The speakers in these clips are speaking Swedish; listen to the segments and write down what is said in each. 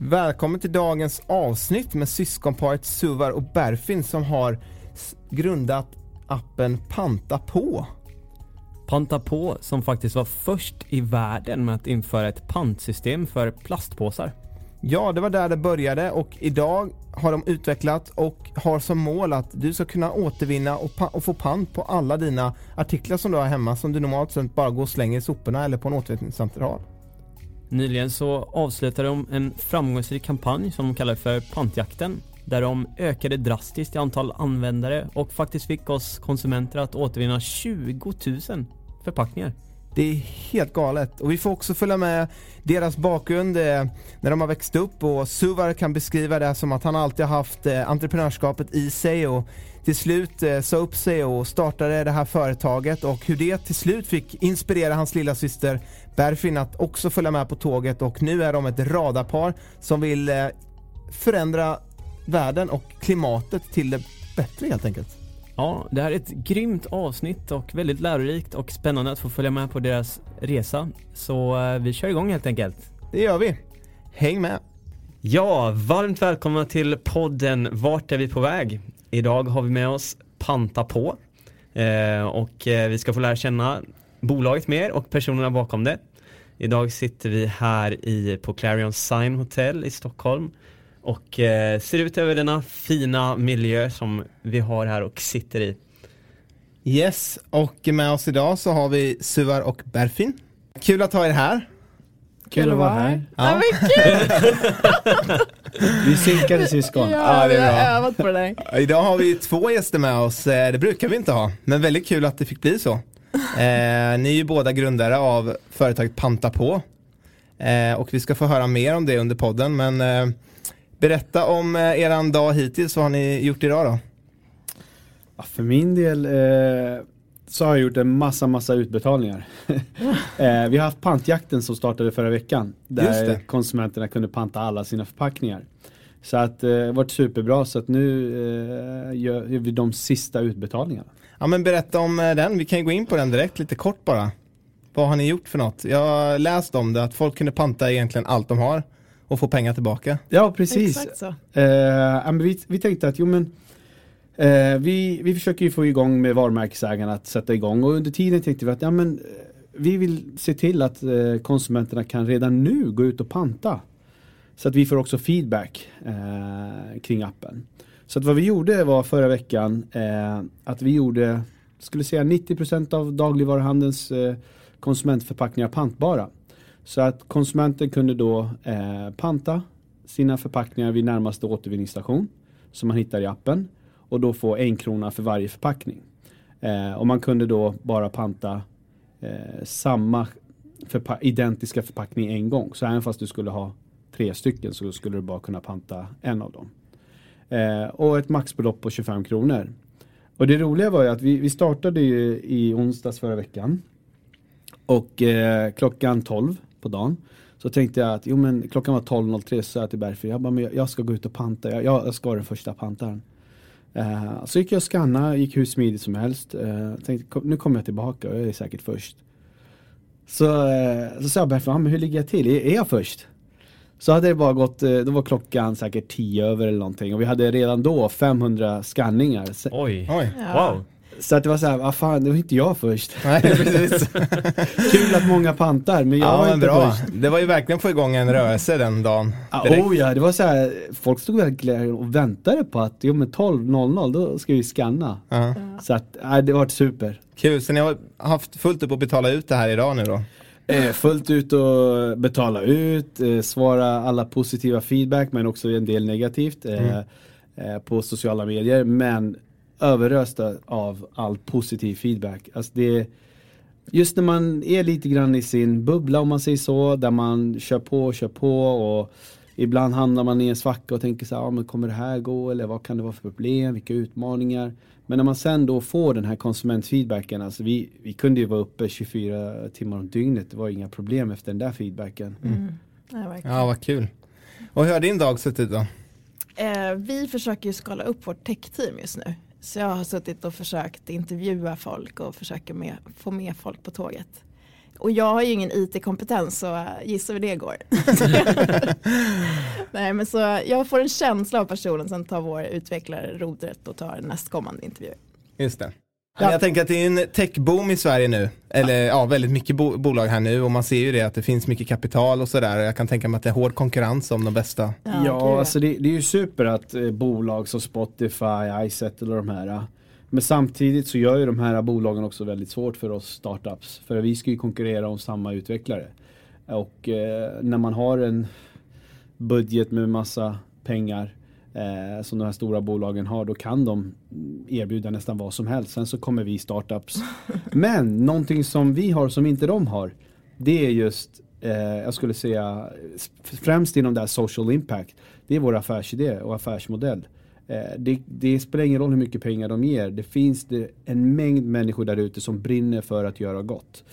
Välkommen till dagens avsnitt med syskonparet Suvar och Berfin som har grundat appen Panta på. Panta på som faktiskt var först i världen med att införa ett pantsystem för plastpåsar. Ja, det var där det började och idag har de utvecklat och har som mål att du ska kunna återvinna och, och, få pant på alla dina artiklar som du har hemma som du normalt sett bara går och slänger i soporna eller på en återvinningscentral. Nyligen så avslutade de en framgångsrik kampanj som de kallar för Pantjakten där de ökade drastiskt i antal användare och faktiskt fick oss konsumenter att återvinna 20 000 förpackningar. Det är helt galet. Och vi får också följa med deras bakgrund eh, när de har växt upp. Och Suvar kan beskriva det som att han alltid har haft eh, entreprenörskapet i sig. Och till slut eh, sa upp sig och startade det här företaget. Och hur det till slut fick inspirera hans lilla syster Berfin att också följa med på tåget och nu är de ett radarpar som vill eh, förändra världen och klimatet till det bättre helt enkelt. Ja, det här är ett grymt avsnitt och väldigt lärorikt och spännande att få följa med på deras resa. Så eh, vi kör igång helt enkelt. Det gör vi. Häng med! Ja, varmt välkomna till podden Vart är vi på väg? Idag har vi med oss Panta på eh, och eh, vi ska få lära känna bolaget mer och personerna bakom det. Idag sitter vi här i, på Clarion Sign Hotel i Stockholm och eh, ser ut över denna fina miljö som vi har här och sitter i. Yes, och med oss idag så har vi Suvar och Berfin. Kul att ha er här. Kul att vara här. Ja. Ja, vi synkade syskon. Ja, ja, vi har övat på det där. Idag har vi två gäster med oss, eh, det brukar vi inte ha, men väldigt kul att det fick bli så. Eh, ni är ju båda grundare av företaget Panta på. Eh, och vi ska få höra mer om det under podden, men eh, berätta om eh, eran dag hittills, vad har ni gjort idag då? Ja, för min del eh, så har jag gjort en massa, massa utbetalningar. eh, vi har haft pantjakten som startade förra veckan. Där konsumenterna kunde panta alla sina förpackningar. Så att eh, det har varit superbra så att nu gör vi de sista utbetalningarna. Ja men berätta om eh, den, vi kan ju gå in på den direkt lite kort bara. Vad har ni gjort för något? Jag har läst om det, att folk kunde panta egentligen allt de har och få pengar tillbaka. Ja precis. Exakt så. Eh, vi, vi tänkte att jo men Eh, vi, vi försöker ju få igång med varumärkesägarna att sätta igång och under tiden tänkte vi att ja, men, eh, vi vill se till att eh, konsumenterna kan redan nu gå ut och panta. Så att vi får också feedback eh, kring appen. Så att vad vi gjorde var förra veckan eh, att vi gjorde, skulle säga 90% av dagligvaruhandelns eh, konsumentförpackningar pantbara. Så att konsumenten kunde då eh, panta sina förpackningar vid närmaste återvinningsstation som man hittar i appen och då få en krona för varje förpackning. Eh, och man kunde då bara panta eh, samma förpa identiska förpackning en gång. Så även fast du skulle ha tre stycken så skulle du bara kunna panta en av dem. Eh, och ett maxbelopp på 25 kronor. Och det roliga var ju att vi, vi startade ju i onsdags förra veckan. Och eh, klockan 12 på dagen så tänkte jag att jo men klockan var 12.03 så sa jag till Bergfrid, jag, bara, men jag, ska gå ut och panta, jag, jag ska vara den första pantaren. Eh, så gick jag och skannade, gick hur smidigt som helst. Eh, tänkte, nu kommer jag tillbaka och jag är säkert först. Så, eh, så sa jag bara, men hur ligger jag till? Är, är jag först? Så hade det bara gått, då var klockan säkert 10 över eller någonting och vi hade redan då 500 skanningar. Oj, Oj. wow. Så att det var så här, vad fan, det var inte jag först. Nej, precis. Kul att många pantar, men jag ja, var men inte bra. först. Det var ju verkligen få igång en rörelse den dagen. Ja, direkt. oh ja, det var så här, folk stod verkligen och väntade på att, jo men 12.00 då ska vi scanna. Ja. Så att, nej, det var super. Kul, så ni har haft fullt upp att betala ut det här idag nu då? Eh, fullt ut och betala ut, eh, svara alla positiva feedback men också en del negativt eh, eh, på sociala medier. Men överösta av all positiv feedback. Alltså det, just när man är lite grann i sin bubbla om man säger så, där man kör på och kör på och ibland hamnar man i en svacka och tänker så här, ja, men kommer det här gå eller vad kan det vara för problem, vilka utmaningar. Men när man sen då får den här konsumentfeedbacken, alltså vi, vi kunde ju vara uppe 24 timmar om dygnet, det var inga problem efter den där feedbacken. Ja, verkligen. Ja, vad kul. Och hur har din dag sett ut då? Eh, vi försöker ju skala upp vårt tech-team just nu. Så jag har suttit och försökt intervjua folk och försöker med, få med folk på tåget. Och jag har ju ingen IT-kompetens så gissa hur det går. Nej men så jag får en känsla av personen som tar vår utvecklare rodret och tar nästkommande intervju. Just det. Ja. Jag tänker att det är en techboom i Sverige nu. Eller ja, väldigt mycket bo bolag här nu och man ser ju det att det finns mycket kapital och sådär. Jag kan tänka mig att det är hård konkurrens om de bästa. Ja, gud, alltså det, det är ju super att eh, bolag som Spotify, iSettle och de här eh, Men samtidigt så gör ju de här bolagen också väldigt svårt för oss startups. För vi ska ju konkurrera om samma utvecklare. Och eh, när man har en budget med massa pengar eh, som de här stora bolagen har, då kan de erbjuda nästan vad som helst. Sen så kommer vi startups. Men någonting som vi har som inte de har, det är just, eh, jag skulle säga, främst inom det här social impact. Det är vår affärsidé och affärsmodell. Eh, det, det spelar ingen roll hur mycket pengar de ger. Det finns det en mängd människor där ute som brinner för att göra gott.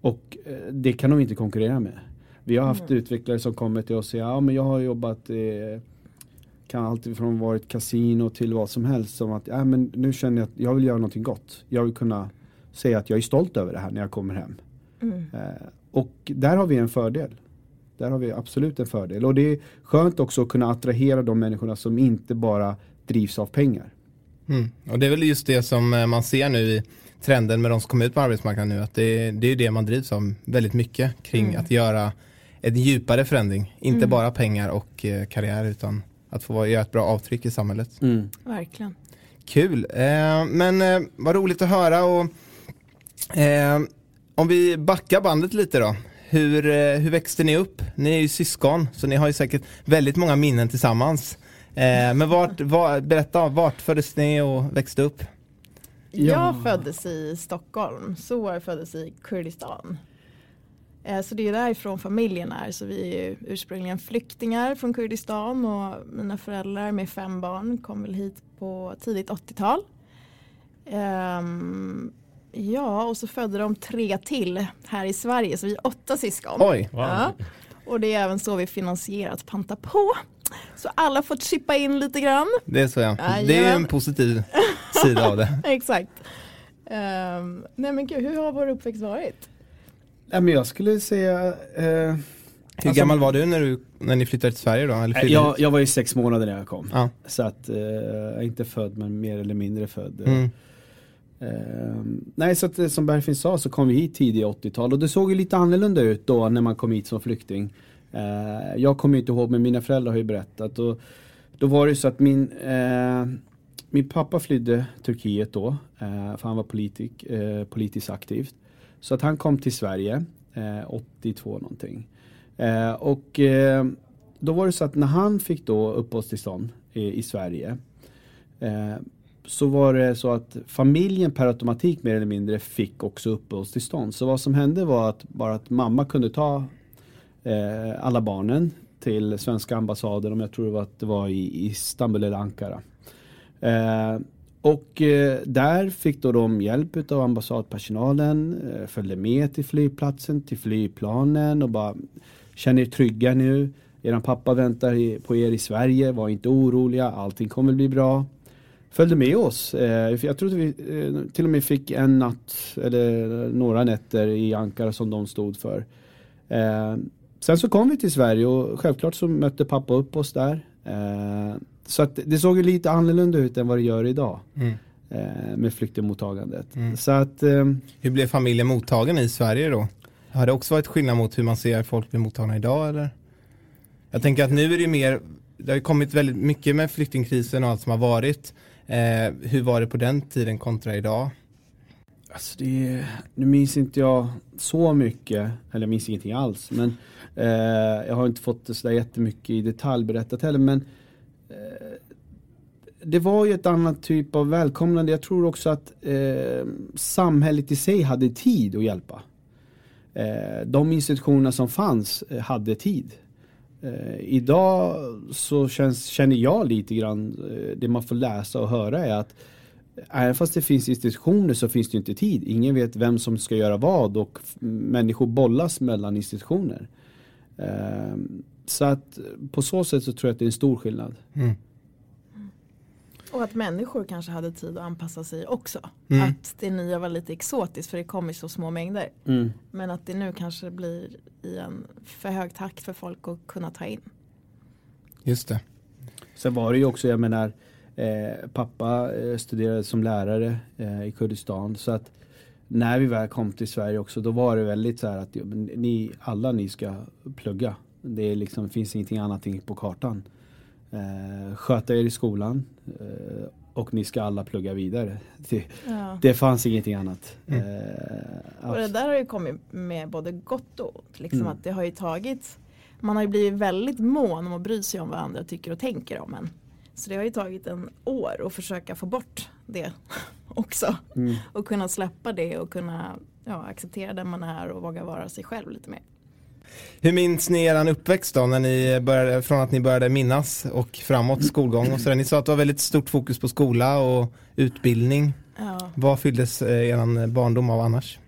Och eh, det kan de inte konkurrera med. Vi har haft utvecklare som kommer till oss och säger, ja men jag har jobbat eh, kan alltid från varit kasino till vad som helst. Som att, ja men nu känner jag att jag vill göra någonting gott. Jag vill kunna säga att jag är stolt över det här när jag kommer hem. Mm. Eh, och där har vi en fördel. Där har vi absolut en fördel. Och det är skönt också att kunna attrahera de människorna som inte bara drivs av pengar. Mm. Och det är väl just det som eh, man ser nu i trenden med de som kommer ut på arbetsmarknaden nu. Att det, det är ju det man drivs av väldigt mycket kring Mm. att göra en djupare förändring. Inte bara pengar och eh, karriär utan att få göra ett bra avtryck i samhället. Verkligen. Kul, eh, men eh, vad roligt att höra och eh, om vi backar bandet lite då. Hur, hur växte ni upp? Ni är ju syskon så ni har ju säkert väldigt många minnen tillsammans. Eh, men vart, var, berätta, vart föddes ni och växte upp? Jag föddes i Stockholm, Soar föddes i Kurdistan. Eh, Så det är därifrån familjen är. Så vi är ju ursprungligen flyktingar från Kurdistan och mina föräldrar med fem barn kom väl hit på tidigt 80-tal. Ehm, ja, och så födde de tre till här i Sverige, så vi är åtta syskon. Oj, Ja. Och det är även så vi finansierat Panta på. Så alla får chippa in lite grann. det är så ja. Det är ju en Jajamän. positiv sida av det. Exakt. Ehm, nej men gud, hur har vår uppväxt varit? Ja, men jag skulle säga eh, Hur Alltså- gammal var du när, du när ni flyttade till Sverige då? Eller Eh, Jag, jag var ju sex månader när jag kom. Ja. Så att, eh, jag är inte född men mer eller mindre född. Mm. Eh, nej så att, eh, som Berfin sa så kom vi hit tidigt 80-tal och det såg ju lite annorlunda ut då när man kom hit som flykting. Eh, jag kommer inte ihåg men mina föräldrar har ju berättat. Och då var det så att min, eh, min pappa flydde Turkiet då eh, för han var politik, eh, politiskt aktivt. Så att han kom till Sverige eh, 82 någonting. Eh, och eh, då var det så att när han fick då uppehållstillstånd i, i Sverige eh, så var det så att familjen per automatik mer eller mindre fick också uppehållstillstånd. Så vad som hände var att bara att mamma kunde ta eh, alla barnen till svenska ambassaden om jag tror att det var i Istanbul eller Ankara. Eh, och eh, där fick då de hjälp av ambassadpersonalen, eh, följde med till flygplatsen, till flygplanen och bara känner er trygga nu, eran pappa väntar i, på er i Sverige, var inte oroliga, allting kommer bli bra. Följde med oss, eh, jag tror att vi eh, till och med fick en natt eller några nätter i Ankara som de stod för. Eh, Sen så kom vi till Sverige och självklart så mötte pappa upp oss där. Eh, så att det såg ju lite annorlunda ut än vad det gör idag. Mm. eh, med flyktingmottagandet. Mm. Så att, eh, hur blev familjen mottagen i Sverige då? Har det också varit skillnad mot hur man ser folk bli mottagna idag eller? Jag tänker att nu är det mer, det har kommit väldigt mycket med flyktingkrisen och allt som har varit. Eh, hur var det på den tiden kontra idag? Alltså det, nu minns inte jag så mycket, eller jag minns ingenting alls. Men eh, jag har inte fått det sådär jättemycket i detalj berättat heller. Men eh, det var ju ett annat typ av välkomnande. Jag tror också att eh, samhället i sig hade tid att hjälpa. Eh, de institutioner som fanns eh, hade tid. Eh, idag så känns, känner jag lite grann, eh, det man får läsa och höra är att Även fast det finns institutioner så finns det inte tid. Ingen vet vem som ska göra vad och människor bollas mellan institutioner. Så att på så sätt så tror jag att det är en stor skillnad. Mm. Och att människor kanske hade tid att anpassa sig också. Mm. Att det nya var lite exotiskt för det kom i så små mängder. Mm. Men att det nu kanske blir i en för hög takt för folk att kunna ta in. Just det. Sen var det ju också, jag menar, eh, pappa eh, studerade som lärare eh, i Kurdistan. Så att när vi väl kom till Sverige också, då var det väldigt så här att ni, alla ni ska plugga. Det är liksom, finns ingenting annat på kartan eh, sköta er i skolan eh, och ni ska alla plugga vidare. Det, ja. det fanns ingenting annat. Mm. Eh, och det där har ju kommit med både gott och ont. Liksom mm. att det har ju tagit, man har ju blivit väldigt mån om att bry sig om vad andra tycker och tänker om en. Så det har ju tagit en år att försöka få bort det också. Mm. Och kunna släppa det och kunna ja, acceptera den man är och våga vara sig själv lite mer. Hur minns ni er uppväxt då, när ni började, från att ni började minnas och framåt skolgång och sådär? Ni sa att det var väldigt stort fokus på skola och utbildning. Ja. Vad fylldes eh, er barndom av annars?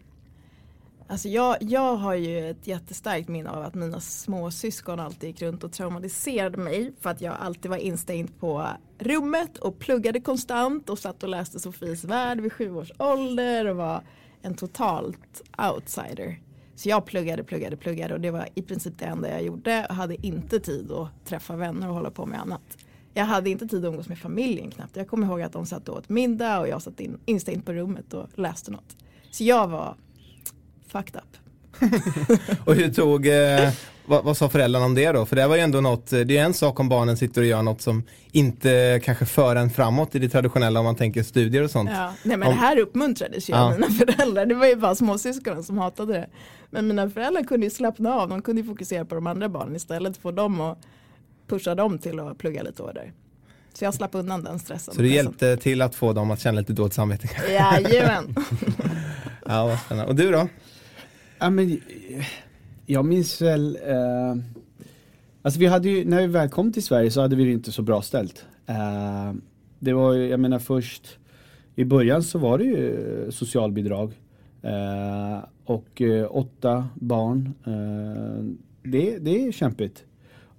Alltså jag, jag har ju ett jättestarkt minne av att mina småsyskon alltid gick runt och traumatiserade mig för att jag alltid var instängd på rummet och pluggade konstant och satt och läste Sofies värld vid sju års ålder och var en totalt outsider. Så jag pluggade, pluggade, pluggade och det var i princip det enda jag gjorde. Jag hade inte tid att träffa vänner och hålla på med annat. Jag hade inte tid att umgås med familjen knappt. Jag kommer ihåg att de satt och åt middag och jag satt in, instängd på rummet och läste något. Så jag var fucked up. och hur tog, eh, vad, vad, sa föräldrarna om det då? För det var ju ändå något, det är en sak om barnen sitter och gör något som inte kanske för en framåt i det traditionella om man tänker studier och sånt. Ja, nej men om, det här uppmuntrades ju ja. av mina föräldrar. Det var ju bara småsyskonen som hatade det. Men mina föräldrar kunde ju slappna av, de kunde ju fokusera på de andra barnen istället för dem och pusha dem till att plugga lite hårdare. Så jag slapp undan den stressen. Så det hjälpte till att få dem att känna lite dåligt samvete? Jajamän. ja, vad spännande. Och du då? Ja, men, jag minns väl, eh, alltså vi hade ju, när vi väl kom till Sverige så hade vi det inte så bra ställt. Eh, det var ju, jag menar först, i början så var det ju socialbidrag. Eh, och eh, åtta barn, eh, det, det är kämpigt.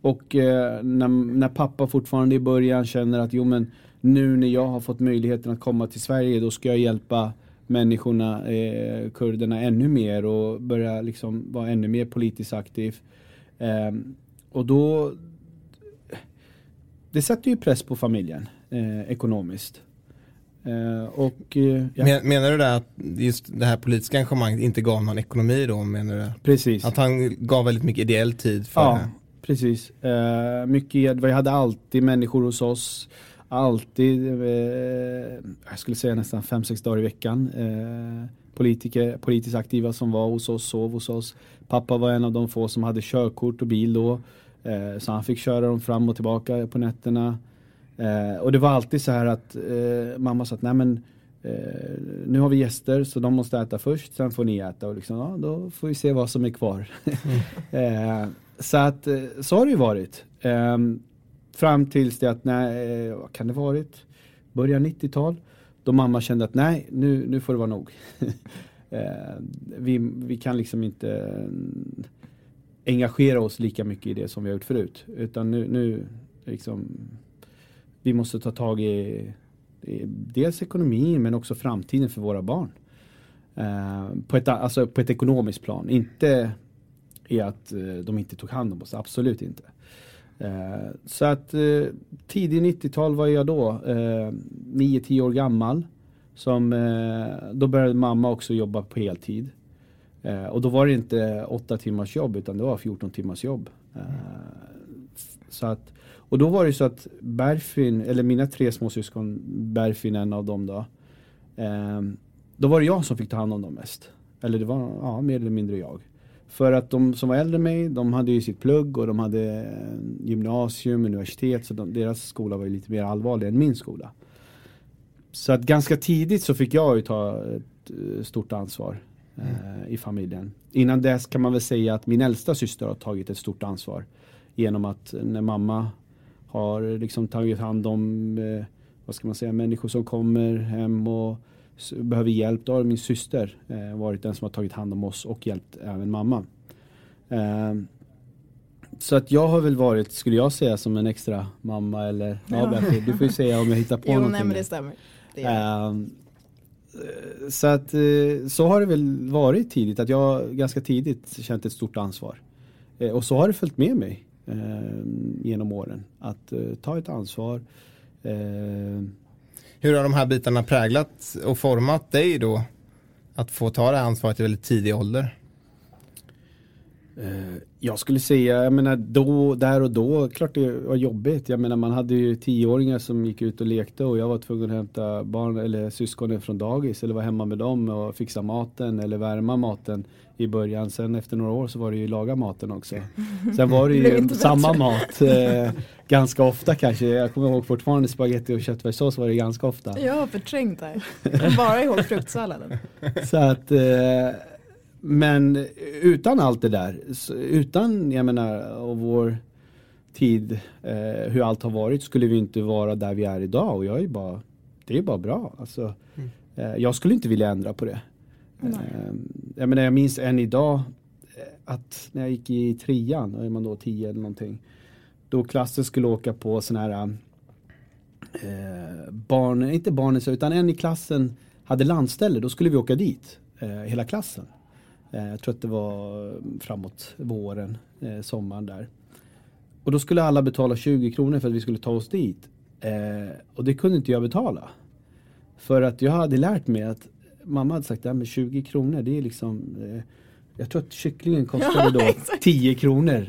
Och eh, när, när pappa fortfarande i början känner att jo men nu när jag har fått möjligheten att komma till Sverige då ska jag hjälpa människorna, eh, kurderna ännu mer och börja liksom vara ännu mer politiskt aktiv. Eh, och då det sätter ju press på familjen eh, ekonomiskt. Eh, och, eh, ja. Men, menar du det att just det här politiska engagemanget inte gav någon ekonomi då? Menar du? Precis. Att han gav väldigt mycket ideell tid för ja, det? precis. Uh, mycket, vi hade alltid människor hos oss alltid, eh, jag skulle säga nästan 5-6 dagar i veckan. Eh, politiker, politiskt aktiva som var hos oss, sov hos oss. Pappa var en av de få som hade körkort och bil då. Eh, så han fick köra dem fram och tillbaka på nätterna. Eh, och det var alltid så här att eh, mamma sa att nej men eh, nu har vi gäster så de måste äta först, sen får ni äta och liksom, ja, då får vi se vad som är kvar. Mm. så att så har det ju varit. Fram tills det att, nej, eh, vad kan det varit? Början 90-tal. Då mamma kände att nej, nu, nu får det vara nog. Eh, vi, vi kan liksom inte eh, engagera oss lika mycket i det som vi har gjort förut. Utan nu, nu liksom, vi måste ta tag i, i dels ekonomin men också framtiden för våra barn. På, ett, alltså på ett ekonomiskt plan. Inte i att de inte tog hand om oss, absolut inte. Eh, så att eh, tidig 90-tal var jag då, eh, 9-10 år gammal. Som, eh, då började mamma också jobba på heltid. Eh, och då var det inte åtta timmars jobb utan det var 14 timmars jobb. Eh, så att, och då var det så att Berfin, eller mina tre småsyskon, Berfin en av dem då. Eh, då var det jag som fick ta hand om dem mest. Eller det var ja, mer eller mindre jag. För att de som var äldre än mig, de hade ju sitt plugg och de hade gymnasium, universitet. Så de, deras skola var ju lite mer allvarlig än min skola. Så att ganska tidigt så fick jag ju ta ett eh, stort ansvar eh, i familjen. Innan dess kan man väl säga att min äldsta syster har tagit ett stort ansvar. Genom att när mamma har liksom tagit hand om eh, vad ska man säga, människor som kommer hem och behöver hjälp. Då har min syster eh, varit den som har tagit hand om oss och hjälpt även mamma. Eh, så att jag har väl varit, skulle jag säga, som en extra mamma eller ja. Bertil, du får ju säga om jag hittar på jo, någonting. Nej, men det stämmer. Det ehm, så att eh, så har det väl varit tidigt, att jag ganska tidigt känt ett stort ansvar. Eh, och så har det följt med mig eh, genom åren. Att ta ett ansvar. Hur har de här bitarna präglat och format dig då? Att få ta det här ansvaret i väldigt tidig ålder? Eh, jag skulle säga, jag menar då, där och då, klart det var jobbigt. Jag menar man hade ju tioåringar som gick ut och lekte och jag var tvungen att hämta barn eller syskonen från dagis eller vara hemma med dem och fixa maten eller värma maten i början. Sen efter några år så var det ju laga maten också. Sen var det ju samma mat eh, ganska ofta kanske. Jag kommer ihåg fortfarande spaghetti och köttfärssås var det ganska ofta. Jag har förträngt det. Bara ihåg fruktsalladen. så att eh, men utan allt det där, utan jag menar och vår tid, eh, hur allt har varit, skulle vi inte vara där vi är idag. Och jag är bara, det är bara bra. Alltså, mm. eh, jag skulle inte vilja ändra på det. Eh, jag, menar, jag minns än idag eh, att när jag gick i trean, då är man då tio eller någonting. Då klassen skulle åka på sån här eh, barn, inte barnen utan en i klassen hade landställe, då skulle vi åka dit, eh, hela klassen. Eh, jag tror att det var framåt våren, eh, sommaren där. Och då skulle alla betala 20 kronor för att vi skulle ta oss dit. Eh, och det kunde inte jag betala. För att jag hade lärt mig att mamma hade sagt att 20 kronor det är liksom Jag tror att kycklingen kostade då exakt. 10 kronor.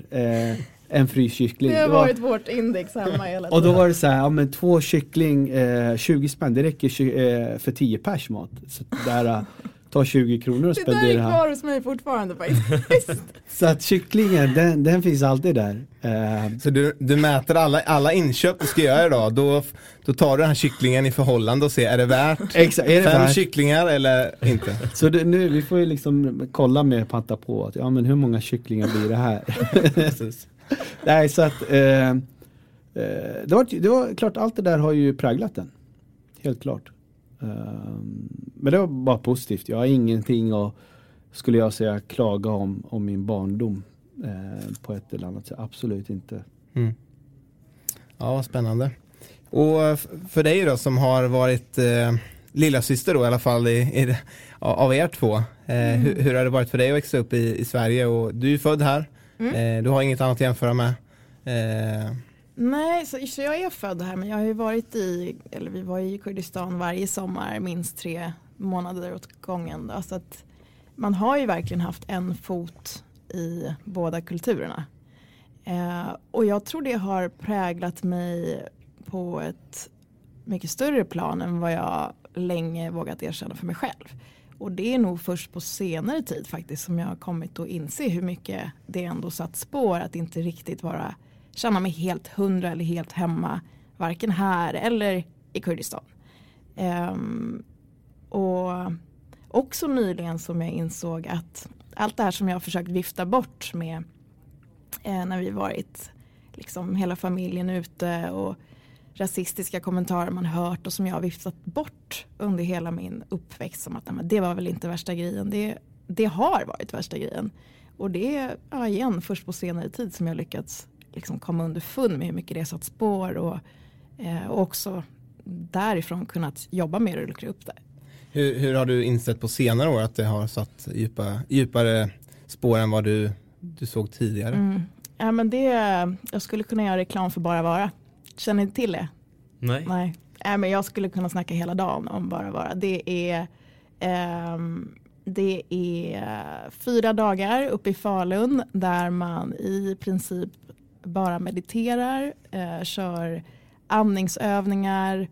en fryskyckling. Det har varit vårt index hemma hela tiden. Och då var det så här, ja men två kyckling, 20 spänn, det räcker för 10 pers mat. Så där, ta 20 kronor och spendera. Det där är kvar hos mig fortfarande faktiskt. så att kycklingen, den, den finns alltid där. Uh, så du, du mäter alla, alla inköp du ska göra idag, då, då tar du den här kycklingen i förhållande och ser, är det värt Exakt, är det fem värt? kycklingar eller inte? så det, nu, vi får ju liksom kolla med Panta på, att, ja men hur många kycklingar blir det här? Nej, så att uh, uh, det, var, det var klart, allt det där har ju präglat den. Helt klart. Ehm, men det var bara positivt. Jag har ingenting att, skulle jag säga, klaga om, om min barndom eh, på ett eller annat sätt. Absolut inte. Mm. Ja, spännande. Och för dig då som har varit eh, lilla syster då i alla fall i, i, av er två. Eh, mm. hur, hur, har det varit för dig att växa upp i, i Sverige? Och du är född här. Mm. Eh, du har inget annat att jämföra med. Eh, Nej, så, så, jag är född här men jag har ju varit i, eller vi var i Kurdistan varje sommar minst tre månader åt gången. Då, så att man har ju verkligen haft en fot i båda kulturerna. Eh, och jag tror det har präglat mig på ett mycket större plan än vad jag länge vågat erkänna för mig själv. Och det är nog först på senare tid faktiskt som jag har kommit att inse hur mycket det ändå satt spår att inte riktigt vara känna mig helt hundra eller helt hemma. Varken här eller i Kurdistan. Um, och också nyligen som jag insåg att allt det här som jag har försökt vifta bort med eh, när vi varit liksom hela familjen ute och rasistiska kommentarer man hört och som jag har viftat bort under hela min uppväxt som att nej, det var väl inte värsta grejen. Det, det har varit värsta grejen. Och det är ja, igen först på senare tid som jag lyckats liksom komma underfund med hur mycket det satt spår och, eh, och också därifrån kunnat jobba med det och luckra upp det. Hur, hur, har du insett på senare år att det har satt djupa, djupare spår än vad du, du såg tidigare? Mm. Ja, men det, jag skulle kunna göra reklam för Bara Vara. Känner ni till det? Nej. Nej. Äh, men jag skulle kunna snacka hela dagen om bara vara. Det är, eh, det är fyra dagar uppe i Falun där man i princip bara mediterar, eh, kör andningsövningar,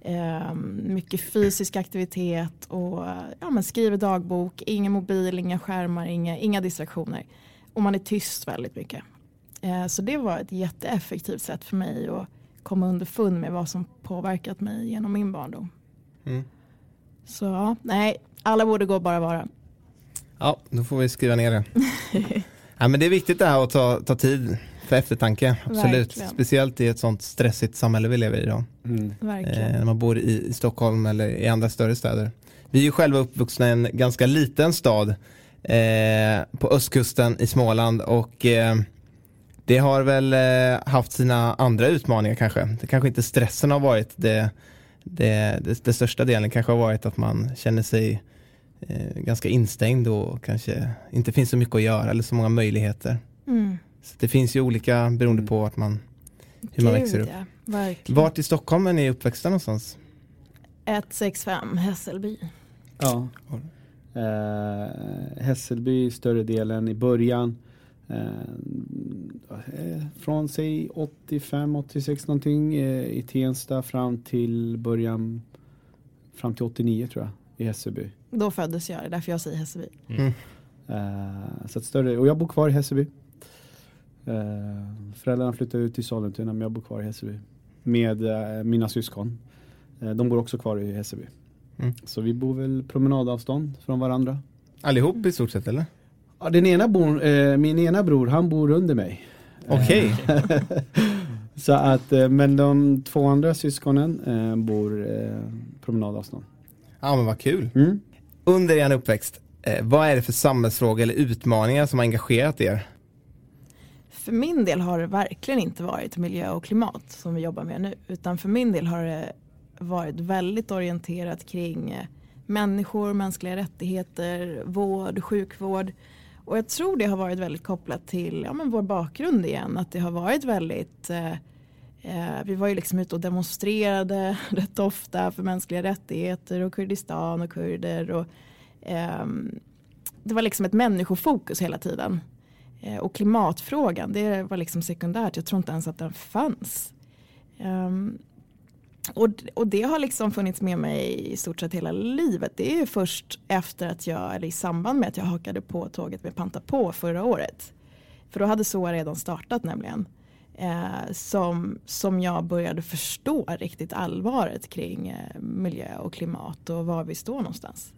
eh, mycket fysisk aktivitet och ja, men skriver dagbok, ingen mobil, inga skärmar, inga, inga distraktioner. Och man är tyst väldigt mycket. Eh, så det var ett jätteeffektivt sätt för mig att komma underfund med vad som påverkat mig genom min barndom. Mm. Så ja, nej, alla borde gå bara vara. Ja, då får vi skriva ner det. ja, men det är viktigt det här att ta, ta tid för eftertanke. Absolut. Verkligen. Speciellt i ett sånt stressigt samhälle vi lever i idag. Mm. Eh, när man bor i, i, Stockholm eller i andra större städer. Vi är ju själva uppvuxna i en ganska liten stad eh, på östkusten i Småland och eh, det har väl eh, haft sina andra utmaningar kanske. Det kanske inte stressen har varit det, det, det, det största delen. kanske har varit att man känner sig eh, ganska instängd och kanske inte finns så mycket att göra eller så många möjligheter. Mm. Så det finns ju olika beroende på vart man, hur man växer upp. Ja, Vart i Stockholm är ni uppväxta någonstans? 165 Hässelby. Ja. Eh, Hässelby större delen i början. Eh, från sig 85, 86 någonting eh, i Tensta fram till början fram till 89 tror jag i Hässelby. Då föddes jag, det är därför jag säger Hässelby. Mm. Uh, så att större, och jag bor kvar i Hässelby. Uh, föräldrarna flyttade ut till Sollentuna men jag bor kvar i Hässelby. Med uh, mina syskon. de bor också kvar i Hässelby. Mm. Så vi bor väl promenadavstånd från varandra. Allihop i stort sett eller? Ja, den ena bor, eh, min ena bror, han bor under mig. Okej. Okay. så att, eh, men de två andra syskonen eh, bor eh, promenadavstånd. Ja men vad kul. Mm. Under er uppväxt, eh, vad är det för samhällsfrågor eller utmaningar som har engagerat er? För min del har det verkligen inte varit miljö och klimat som vi jobbar med nu. Utan för min del har det varit väldigt orienterat kring eh, människor, mänskliga rättigheter, vård, sjukvård. Och jag tror det har varit väldigt kopplat till ja, men vår bakgrund igen. Att det har varit väldigt eh, eh vi var ju liksom ute och demonstrerade rätt ofta för mänskliga rättigheter och Kurdistan och kurder. Och, eh, det var liksom ett människofokus hela tiden. Eh, och klimatfrågan, det var liksom sekundärt. Jag tror inte ens att den fanns. Um, och, och det har liksom funnits med mig i stort sett hela livet. Det är ju först efter att jag, eller i samband med att jag hakade på tåget med Panta på förra året. För då hade SOA redan startat nämligen. Eh, som, som jag började förstå riktigt allvaret kring eh, miljö och klimat och var vi står någonstans.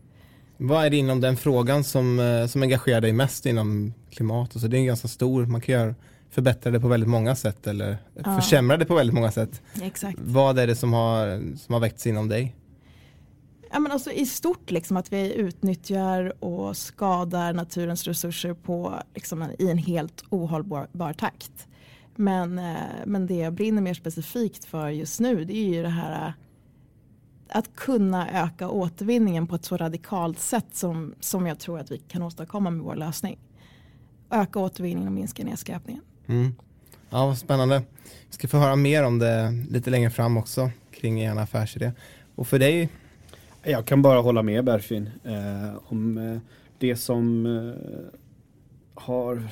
Vad är det inom den frågan som, eh, som engagerar dig mest inom klimat? Alltså det är en ganska stor, man kan göra förbättra det på väldigt många sätt eller ja. försämra det på väldigt många sätt. Exakt. Vad är det som har, som har väckts inom dig? Ja, men alltså I stort liksom att vi utnyttjar och skadar naturens resurser på, liksom, i en helt ohållbar takt. Men, eh, men det jag brinner mer specifikt för just nu det är ju det här att kunna öka återvinningen på ett så radikalt sätt som, som jag tror att vi kan åstadkomma med vår lösning. Öka återvinningen och minska nedskräpningen. Mm. Ja, vad spännande. Vi ska få höra mer om det lite längre fram också kring er affärsidé. Och för dig? Jag kan bara hålla med Berfin eh, om eh, det som eh, har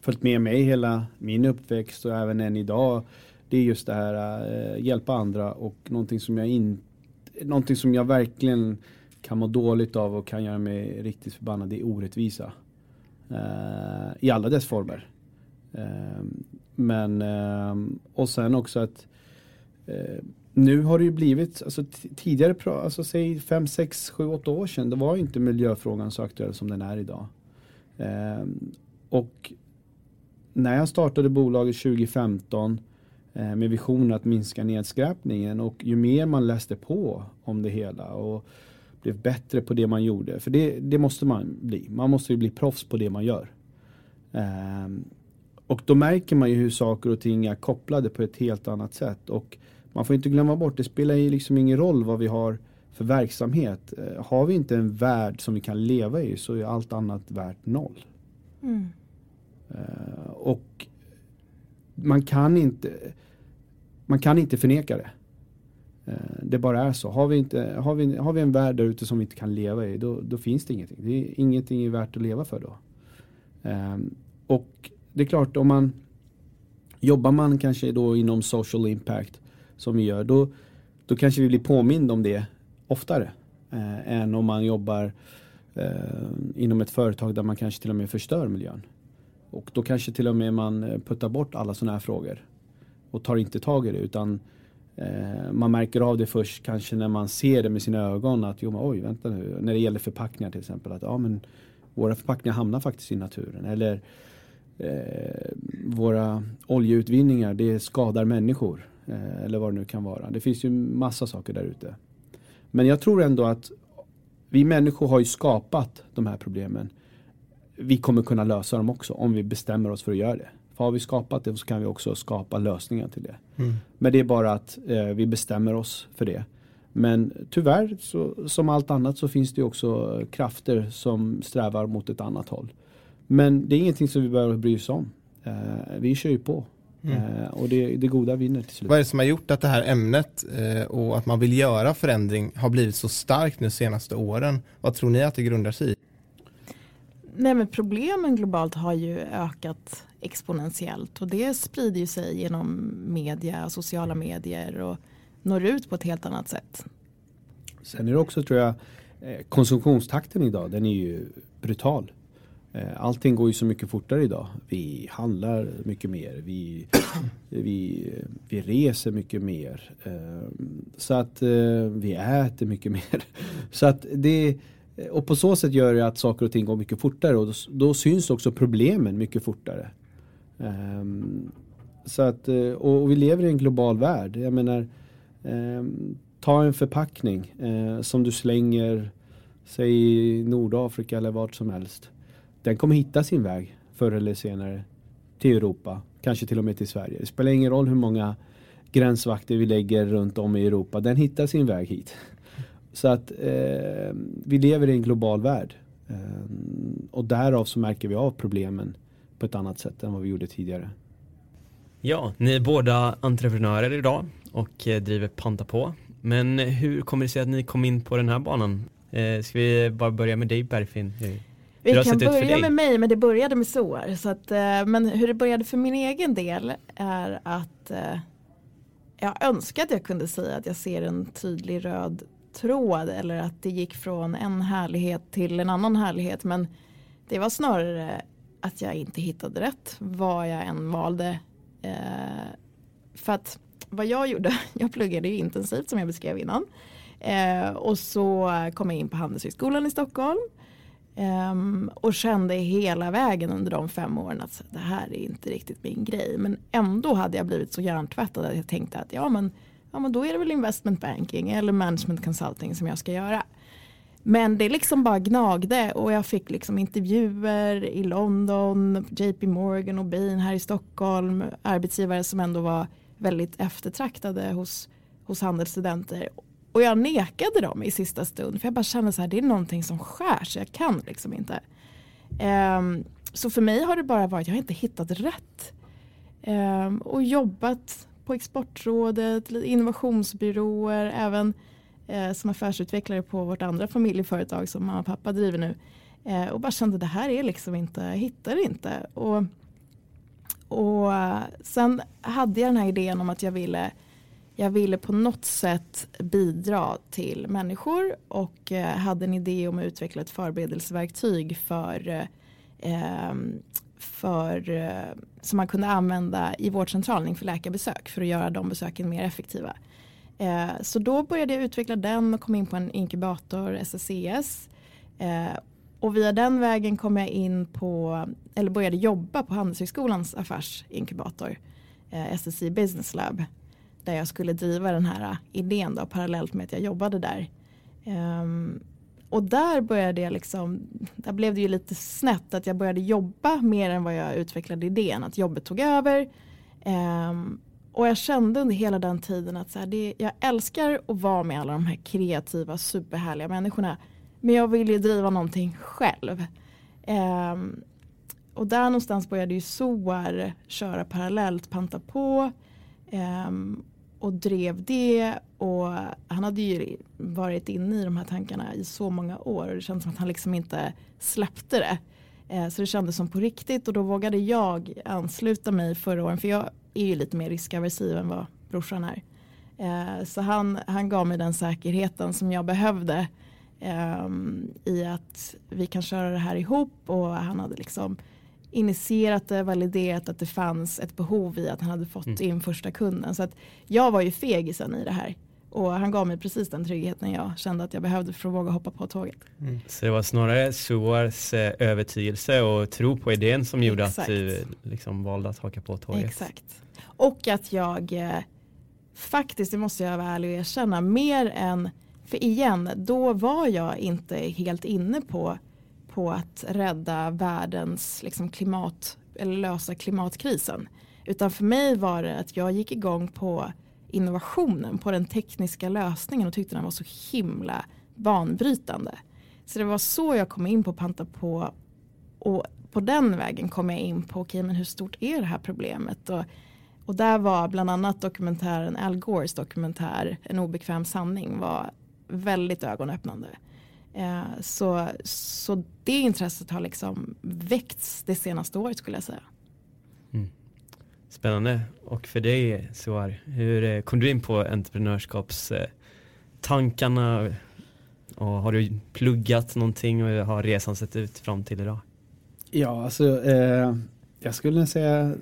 följt med mig hela min uppväxt och även än idag. Det är just det här eh, hjälpa andra och någonting som jag inte någonting som jag verkligen kan må dåligt av och kan göra mig riktigt förbannad, det är orättvisa. Uh, I alla dess former. Uh, men, uh, och sen också att eh, nu har det ju blivit, alltså tidigare, alltså säg 5, 6, 7, 8 år sedan, då var inte miljöfrågan så aktuell som den är idag. Ehm, och när jag startade bolaget 2015 med visionen att minska nedskräpningen och ju mer man läste på om det hela och blev bättre på det man gjorde, för det, det måste man bli. Man måste ju bli proffs på det man gör. Och då märker man ju hur saker och ting är kopplade på ett helt annat sätt. Och man får inte glömma bort, det spelar ju liksom ingen roll vad vi har för verksamhet. Eh, har vi inte en värld som vi kan leva i så är allt annat värt noll. Mm. Uh, och man kan inte man kan inte förneka det. Eh, det bara är så. Har vi, inte, har vi, har vi en värld där ute som vi inte kan leva i då, då finns det ingenting. Det är, ingenting är värt att leva för då. Ehm, och det är klart om man jobbar man kanske då inom social impact som vi gör då, då kanske vi blir påmind om det oftare eh, än om man jobbar eh, inom ett företag där man kanske till och med förstör miljön. Och då kanske till och med man eh, puttar bort alla sådana här frågor och tar inte tag i det utan eh, man märker av det först kanske när man ser det med sina ögon att jo men oj vänta nu när det gäller förpackningar till exempel att ja men våra förpackningar hamnar faktiskt i naturen eller eh, våra oljeutvinningar det skadar människor eh, eller vad det nu kan vara. Det finns ju massa saker där ute. Men jag tror ändå att vi människor har ju skapat de här problemen. Vi kommer kunna lösa dem också om vi bestämmer oss för att göra det. För har vi skapat det så kan vi också skapa lösningar till det. Mm. Men det är bara att eh, vi bestämmer oss för det. Men tyvärr, så, som allt annat så finns det också krafter som strävar mot ett annat håll. Men det är ingenting som vi behöver bry oss om. Eh, vi kör ju på. Mm. Eh, och det, det goda vinner till slut. Vad är det som har gjort att det här ämnet eh, och att man vill göra förändring har blivit så starkt de senaste åren? Vad tror ni att det grundar sig i? Nej men problemen globalt har ju ökat exponentiellt och det sprider ju sig genom media, sociala medier och når ut på ett helt annat sätt. Sen är det också tror jag eh, konsumtionstakten idag den är ju brutal. Eh, allting går ju så mycket fortare idag. Vi handlar mycket mer. Vi, vi, vi reser mycket mer. Eh, så att vi äter mycket mer. Så att det Eh, och på så sätt gör det att saker och ting går mycket fortare och då, då syns också problemen mycket fortare. Um, så att, eh, och, och, vi lever i en global värld. Jag menar, um, ta en förpackning uh, som du slänger, säg i Nordafrika eller vart som helst. Den kommer hitta sin väg förr eller senare till Europa, kanske till och med till Sverige. Det spelar ingen roll hur många gränsvakter vi lägger runt om i Europa, den hittar sin väg hit. Så att eh, vi lever i en global värld. Eh, och därav så märker vi av problemen på ett annat sätt än vad vi gjorde tidigare. Ja, ni är båda entreprenörer idag och eh, driver Panta på. Men hur kommer det sig att ni kom in på den här banan? Eh, ska vi bara börja med dig Bergfinn? Vi kan börja med mig men det började med SOAR. Så att, eh, men hur det började för min egen del är att eh, jag önskar att jag kunde säga att jag ser en tydlig röd tråd eller att det gick från en härlighet till en annan härlighet. Men det var snarare att jag inte hittade rätt vad jag än valde. Eh, för att vad jag gjorde, jag pluggade ju intensivt som jag beskrev innan. Eh, och så kom jag in på Handelshögskolan i Stockholm. Um, och kände hela vägen under de fem åren att det här är inte riktigt min grej. Men ändå hade jag blivit så hjärntvättad att jag tänkte att ja men, ja men då är det väl investment banking eller management consulting som jag ska göra. Men det liksom bara gnagde och jag fick liksom intervjuer i London, JP Morgan och Bain här i Stockholm. Arbetsgivare som ändå var väldigt eftertraktade hos, hos handelsstudenter. Och jag nekade dem i sista stund för jag bara kände så här det är någonting som skär så jag kan liksom inte. Um, så för mig har det bara varit, jag har inte hittat rätt. Um, och jobbat på Exportrådet, innovationsbyråer, även eh, som affärsutvecklare på vårt andra familjeföretag som mamma och pappa driver nu. Eh, och bara kände det här är liksom inte, jag hittar inte. Och, och sen hade jag den här idén om att jag ville jag ville på något sätt bidra till människor och eh, hade en idé om att utveckla ett förberedelseverktyg för, eh, för, eh, som man kunde använda i vårdcentralen inför läkarbesök för att göra de besöken mer effektiva. Eh, så då började jag utveckla den och kom in på en inkubator, SSCS. Eh, och via den vägen kom jag in på, eller började jobba på Handelshögskolans affärsinkubator, SSI SSC Business Lab. Där jag skulle driva den här idén då, parallellt med att jag jobbade där. Ehm, och där började jag liksom, där blev det ju lite snett att jag började jobba mer än vad jag utvecklade idén. Att jobbet tog över. Um, och jag kände under hela den tiden att så här, det, jag älskar att vara med alla de här kreativa, superhärliga människorna. Men jag vill ju driva någonting själv. Um, och där någonstans började ju SOAR köra parallellt, panta på. Um, och drev det. Och han hade ju varit inne i de här tankarna i så många år. Och det kändes som att han liksom inte släppte det. Eh, så det kändes som på riktigt. Och då vågade jag ansluta mig förra året för jag är ju lite mer riskaversiv än vad brorsan är. Eh, så han, han gav mig den säkerheten som jag behövde ehm, i att vi kan köra det här ihop. Och han hade liksom initierat det, validerat att det fanns ett behov i att han hade fått mm. in första kunden. Så att jag var ju fegisen i det här. Och han gav mig precis den tryggheten jag kände att jag behövde för att våga hoppa på tåget. Mm. Så det var snarare Suars eh, övertygelse och tro på idén som gjorde Exakt. att du liksom valde att haka på tåget? Exakt. Och att jag eh, faktiskt, det måste jag vara ärlig och erkänna, mer än, för igen, då var jag inte helt inne på på att rädda världens liksom, klimat eller lösa klimatkrisen. Utan för mig var det att jag gick igång på innovationen, på den tekniska lösningen och tyckte den var så himla banbrytande. Så det var så jag kom in på Panta på och på den vägen kom jag in på okay, men hur stort är det här problemet och, och där var bland annat dokumentären Al Gores dokumentär En obekväm sanning var väldigt ögonöppnande. Eh, så, så det intresset har liksom väckts det senaste året skulle jag säga. Mm. Spännande. Och för dig Suar, hur eh, kom du in på entreprenörskapstankarna? Och har du pluggat någonting och hur har resan sett ut fram till idag? Ja, alltså eh, jag skulle säga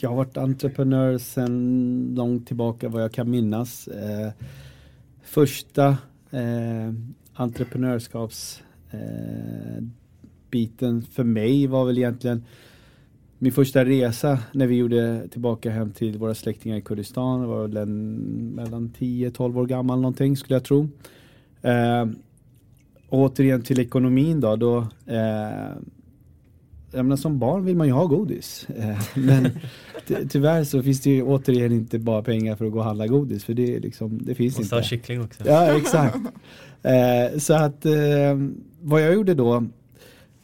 jag har varit entreprenör sedan långt tillbaka vad jag kan minnas. Eh, första eh, entreprenörskapsbiten eh, för mig var väl egentligen min första resa när vi gjorde tillbaka hem till våra släktingar i Kurdistan. Det var väl en, mellan 10-12 år gammal någonting skulle jag tro. Eh, återigen till ekonomin då. då eh, jag menar, som barn vill man ju ha godis. Eh, men tyvärr så finns det ju återigen inte bara pengar för att gå och handla godis. För det, liksom, det finns Måste inte. ha kyckling också. Ja, exakt. Eh, så att eh, vad jag gjorde då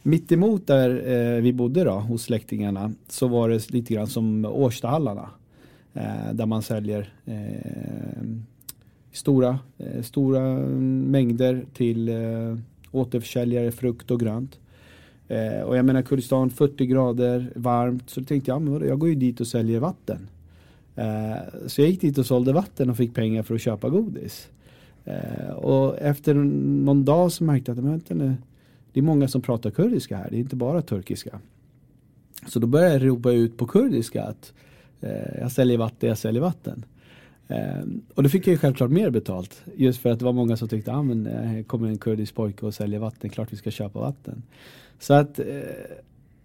mitt emot där vi bodde då hos släktingarna så var det lite grann som Årstahallarna. Där man säljer stora, stora mängder till återförsäljare frukt och grönt. Eh, och jag menar Kurdistan 40 grader varmt så tänkte jag men jag går ju dit och säljer vatten. Eh, så jag gick dit och sålde vatten och fick pengar för att köpa godis. Eh, och efter någon dag så märkte jag att vänta nu, det är många som pratar kurdiska här, det är inte bara turkiska. Så då började jag ropa ut på kurdiska att eh, jag säljer vatten, jag säljer vatten. Eh, och då fick jag ju självklart mer betalt. Just för att det var många som tyckte, ah, men eh, kommer en kurdisk pojke och säljer vatten, klart vi ska köpa vatten. Så att eh,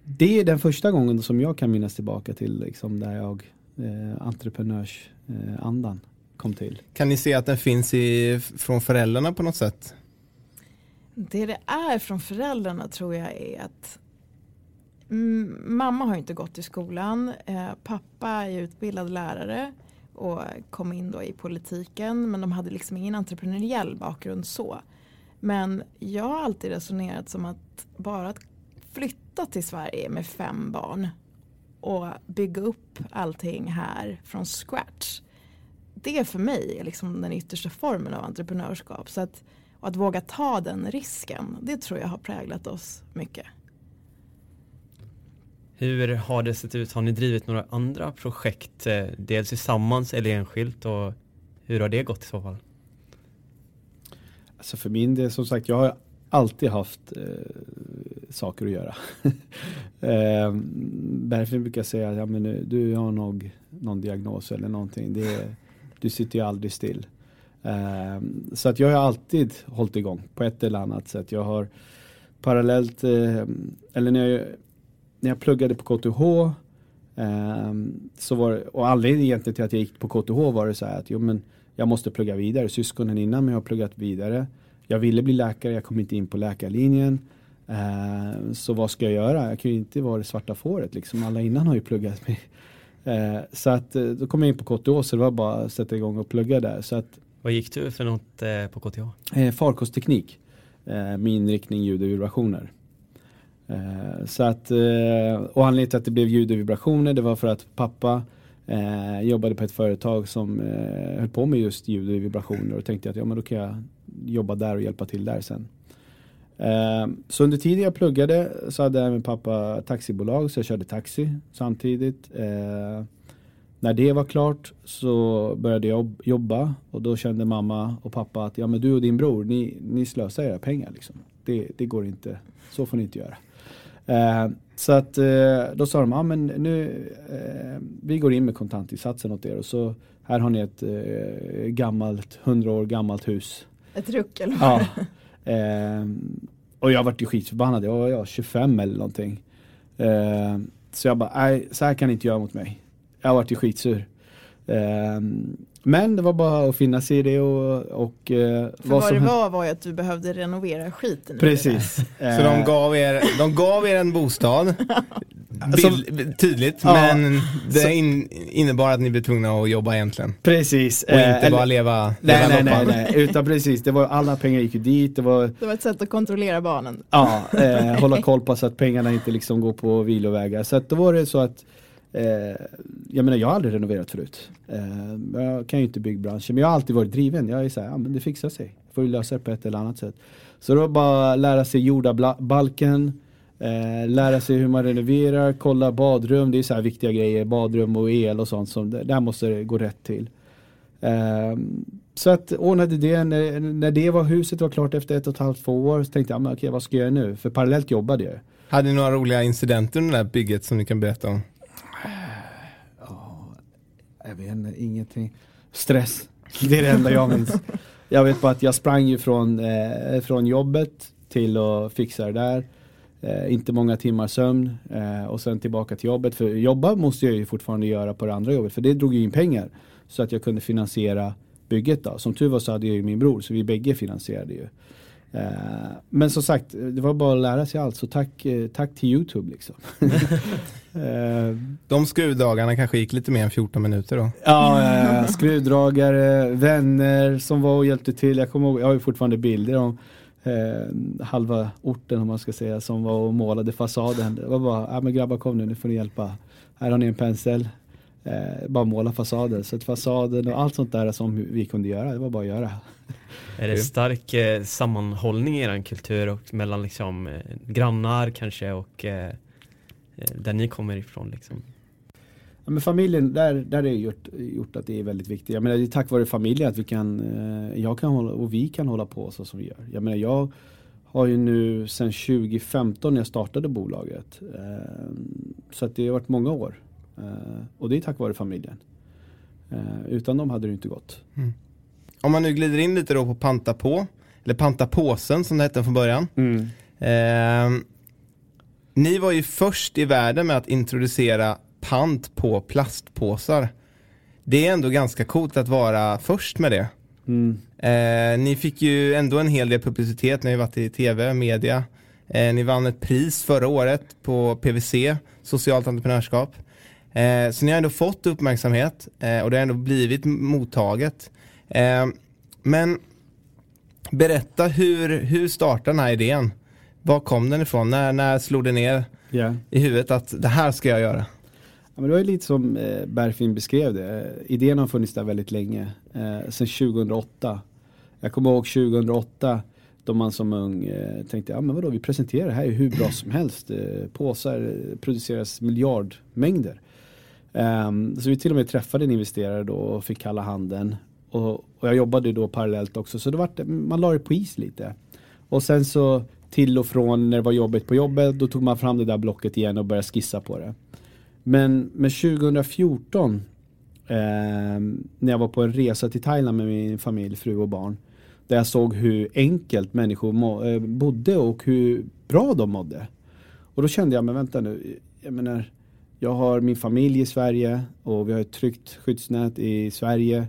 det är den första gången som jag kan minnas tillbaka till liksom, där jag eh, entreprenörsandan kom till. Kan ni se att den finns i, från föräldrarna på något sätt? Det det är från föräldrarna tror jag är att mm, mamma har inte gått i skolan. Eh, pappa är utbildad lärare och kom in då i politiken men de hade liksom ingen entreprenöriell bakgrund så. Men jag har alltid resonerat som att bara att flytta till Sverige med fem barn och bygga upp allting här från scratch det för mig är liksom den yttersta formen av entreprenörskap. Så att, att våga ta den risken, det tror jag har präglat oss mycket. Hur har det sett ut? Har ni drivit några andra projekt, eh, dels tillsammans eller enskilt och hur har det gått i så fall? Alltså för min del, som sagt, jag har alltid haft eh, saker att göra. eh, därför brukar jag säga att ja, men eh, du har nog någon diagnos eller någonting. Det du sitter ju aldrig still. Eh, så att jag har alltid hållit igång på ett eller annat sätt. Jag har parallellt, eh, eller när jag, när jag pluggade på KTH ehm, så var och anledningen egentligen till att jag gick på KTH var det så här att jo, men jag måste plugga vidare. Syskonen innan mig har pluggat vidare. Jag ville bli läkare, jag kom inte in på läkarlinjen. Uh, så vad ska jag göra? Jag kan ju inte vara det svarta fåret liksom. Alla innan har ju pluggat med Eh, så att eh, då kom jag in på KTH så det var bara att sätta igång och plugga där. Så att, Vad gick du för något eh, på KTH? Eh, farkostteknik eh, med inriktning ljud och vibrationer. Eh, så att, eh, och anledningen till att det blev ljud och vibrationer det var för att pappa Eh, jobbade på ett företag som eh, höll på med just ljud och vibrationer och tänkte att ja men då kan jag jobba där och hjälpa till där sen. Eh, så under tiden jag pluggade så hade min pappa taxibolag så jag körde taxi samtidigt. Eh, när det var klart så började jag jobba och då kände mamma och pappa att ja men du och din bror ni, ni slösar era pengar liksom. Det, det går inte, så får ni inte göra. Eh, så att eh, då sa de, ja men nu eh, vi går in med kontantinsatsen åt er och så här har ni ett eh, gammalt, hundra år gammalt hus. Ett ruckel. Ja. Eh, och jag vart ju skitförbannad, jag var 25 eller någonting. Eh, så jag bara, nej så här kan ni inte göra mot mig. Jag vart ju skitsur. Ehm, men det var bara att finna sig i det och, och eh, För vad, vad det var var ju att du behövde renovera skiten Precis. Så de gav, er, de gav er en bostad Bild, tydligt, ja, men det så, in, innebar att ni blev tvungna att jobba egentligen. Precis. Och inte eh, bara leva, nej, leva nej, nej, nej, utan precis, det var alla pengar gick ju dit. Det var, det var ett sätt att kontrollera barnen. Ja, eh, hålla koll på så att pengarna inte liksom går på vilovägar. Så att då var det så att Eh, jag menar jag har aldrig renoverat förut. Eh, jag kan ju inte byggbranschen men jag har alltid varit driven. Jag är såhär, ja men det fixar sig. Får ju lösa det på ett eller annat sätt. Så då bara lära sig jordabalken, eh, lära sig hur man renoverar, kolla badrum. Det är så här viktiga grejer, badrum och el och sånt. Som, där måste det gå rätt till. Eh, så att ordnade det, när, när det var huset var klart efter ett och ett halvt, två år så tänkte jag, men okej vad ska jag göra nu? För parallellt jobbade jag. Hade ni några roliga incidenter under det här bygget som ni kan berätta om? Jag vet inte, ingenting. Stress, det är det enda jag minns. jag vet bara att jag sprang ju från, eh, från jobbet till att fixa det där. Eh, inte många timmar sömn eh, och sen tillbaka till jobbet. För jobba måste jag ju fortfarande göra på det andra jobbet för det drog ju in pengar. Så att jag kunde finansiera bygget då. Som tur var så hade jag ju min bror så vi bägge finansierade ju. Eh, men som sagt, det var bara att lära sig allt. Så tack, eh, tack till Youtube liksom. De skruvdragarna kanske gick lite mer än 14 minuter då? Ja, skruvdragare, vänner som var och hjälpte till. Jag kommer ihåg, jag har ju fortfarande bilder om eh, halva orten om man ska säga som var och målade fasaden. Det var bara, ja men grabbar kom nu, nu får ni hjälpa. Här har ni en pensel. Eh, bara måla fasader. Så att fasaden och allt sånt där som vi kunde göra, det var bara att göra. Är det stark eh, sammanhållning i er kultur och mellan liksom eh, grannar kanske och eh, där ni kommer ifrån liksom? Ja, men familjen, där, där är det gjort, gjort att det är väldigt viktigt. Jag menar, det är tack vare familjen att vi kan, eh, jag kan hålla, och vi kan hålla på så som vi gör. Jag menar, jag har ju nu sedan 2015 när jag startade bolaget. Eh, så att det har varit många år. Eh, och det är tack vare familjen. Eh, utan dem hade det inte gått. Mm. Om man nu glider in lite då på panta på, eller panta påsen som det hette från början. Mm. Eh, ni var ju först i världen med att introducera pant på plastpåsar. Det är ändå ganska coolt att vara först med det. Mm. Eh, ni fick ju ändå en hel del publicitet, ni har ju varit i tv, media. Eh, ni vann ett pris förra året på PVC, socialt entreprenörskap. Eh, så ni har ändå fått uppmärksamhet eh, och det har ändå blivit mottaget. Eh, men berätta hur, hur startade den här idén? Var kom den ifrån? När, när slog det ner yeah. i huvudet att det här ska jag göra? Ja, men det var lite som eh, Berfin beskrev det. Idén har funnits där väldigt länge. Eh, sedan 2008. Jag kommer ihåg 2008 då man som ung eh, tänkte, ja men vadå vi presenterar det här är hur bra som helst. Eh, påsar eh, produceras miljardmängder. Um, så vi till och med träffade en investerare då och fick kalla handen. Och, och jag jobbade då parallellt också så det var, man la det på is lite. Och sen så till och från när det var jobbigt på jobbet då tog man fram det där blocket igen och började skissa på det. Men med 2014 eh, när jag var på en resa till Thailand med min familj, fru och barn. Där jag såg hur enkelt människor må, eh, bodde och hur bra de mådde. Och då kände jag, men vänta nu, jag menar jag har min familj i Sverige och vi har ett tryggt skyddsnät i Sverige.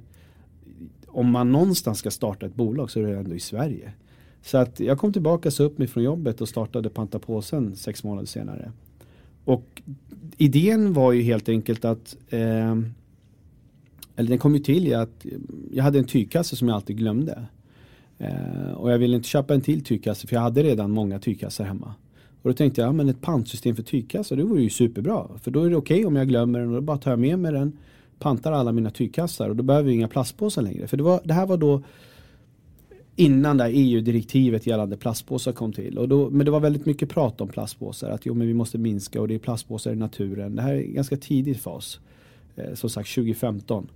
Om man någonstans ska starta ett bolag så är det ändå i Sverige. Så att jag kom tillbaka, så upp mig från jobbet och startade Panta påsen sex månader senare. Och idén var ju helt enkelt att eh, eller den kom ju till i att jag hade en tygkasse som jag alltid glömde. Eh, och jag ville inte köpa en till tygkasse för jag hade redan många tygkassar hemma. Och då tänkte jag, ja men ett pantsystem för tygkassar, det vore ju superbra. För då är det okej okay om jag glömmer den och då bara tar jag med mig den pantar alla mina tygkassar och då behöver vi inga plastpåsar längre. För det, var, det här var då innan det här EU-direktivet gällande plastpåsar kom till. Och då, men det var väldigt mycket prat om plastpåsar. Att jo, men vi måste minska och det är plastpåsar i naturen. Det här är en ganska tidig fas. Eh, som sagt 2015.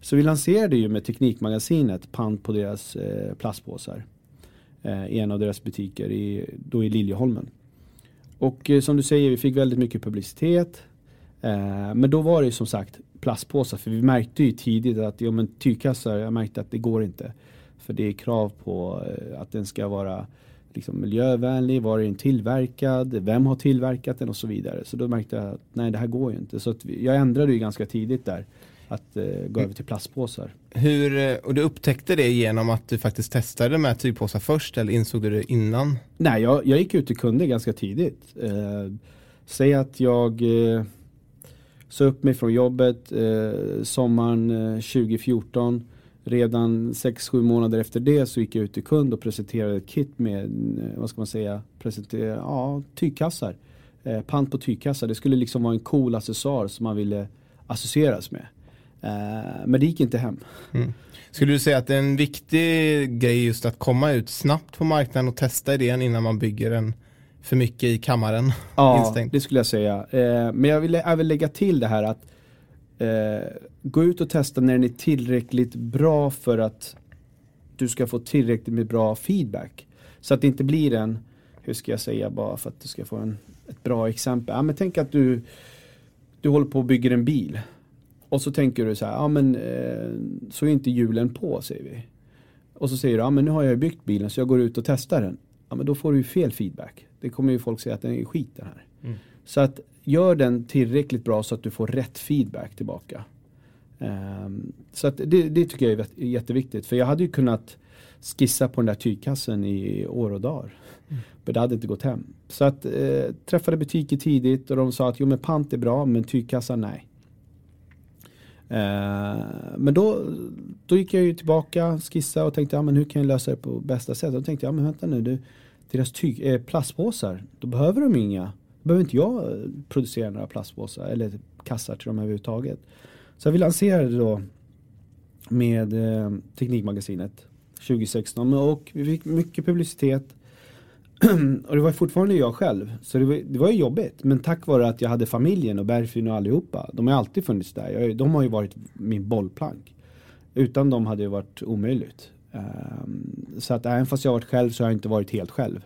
Så vi lanserade ju med Teknikmagasinet pant på deras eh, plastpåsar. Eh, I en av deras butiker i, då i Liljeholmen. Och eh, som du säger, vi fick väldigt mycket publicitet. Eh, men då var det ju som sagt plastpåsar. För vi märkte ju tidigt att jo, men tygkassar, jag märkte att det går inte. För det är krav på eh, att den ska vara liksom miljövänlig, var är den tillverkad, vem har tillverkat den och så vidare. Så då märkte jag att nej det här går ju inte. Så jag ändrade ju ganska tidigt där att uh, gå över till plastpåsar. Hur, eh, och du upptäckte det genom att du faktiskt testade med tygpåsar först eller insåg du det innan? Nej, jag, jag gick ut till kunder ganska tidigt. Uh, säg att jag uh, sa upp mig från jobbet uh, sommaren 2014 redan 6-7 månader efter det så gick jag ut till kund och presenterade ett kit med, eh, vad ska man säga, presentera, ja, tygkassar. Eh, pant på tygkassar. Det skulle liksom vara en cool accessoar som man ville associeras med. Eh, men det gick inte hem. Mm. Skulle du säga att det är en viktig grej just att komma ut snabbt på marknaden och testa idén innan man bygger den för mycket i kammaren? Ja, det skulle jag säga. Eh, men jag vill även lägga till det här att Eh, gå ut och testa när den är tillräckligt bra för att du ska få tillräckligt med bra feedback. Så att det inte blir en, hur ska jag säga bara för att du ska få en, ett bra exempel. Ja, men tänk att du, du håller på och bygger en bil. Och så tänker du så här, ja men eh, så är inte hjulen på säger vi. Och så säger du, ja men nu har jag byggt bilen så jag går ut och testar den. Ja men då får du ju fel feedback. Det kommer ju folk säga att den är skit den här. Mm. Så att gör den tillräckligt bra så att du får rätt feedback tillbaka. Um, så det, det, tycker jag är jätteviktigt. För jag hade ju kunnat skissa på den där tygkassen i år och dagar. Mm. Men det hade inte gått hem. Så att eh, träffade butiker tidigt och de sa att jo men pant är bra men tygkassan nej. Eh, men då, då gick jag ju tillbaka, skissa och tänkte ja, men hur kan jag lösa det på bästa sätt. Då tänkte jag, ja, men vänta nu, du, deras tyg, eh, plastpåsar, då behöver de inga behöver inte jag producera några plastpåsar eller kassar till dem överhuvudtaget. Så vi lanserade då med eh, Teknikmagasinet 2016 och vi fick mycket publicitet. och det var fortfarande jag själv. Så det var, det var ju jobbigt. Men tack vare att jag hade familjen och Berfin och allihopa. De har alltid funnits där. Jag, de har ju varit min bollplank. Utan dem hade det varit omöjligt. Um, så att även fast jag varit själv så har jag inte varit helt själv.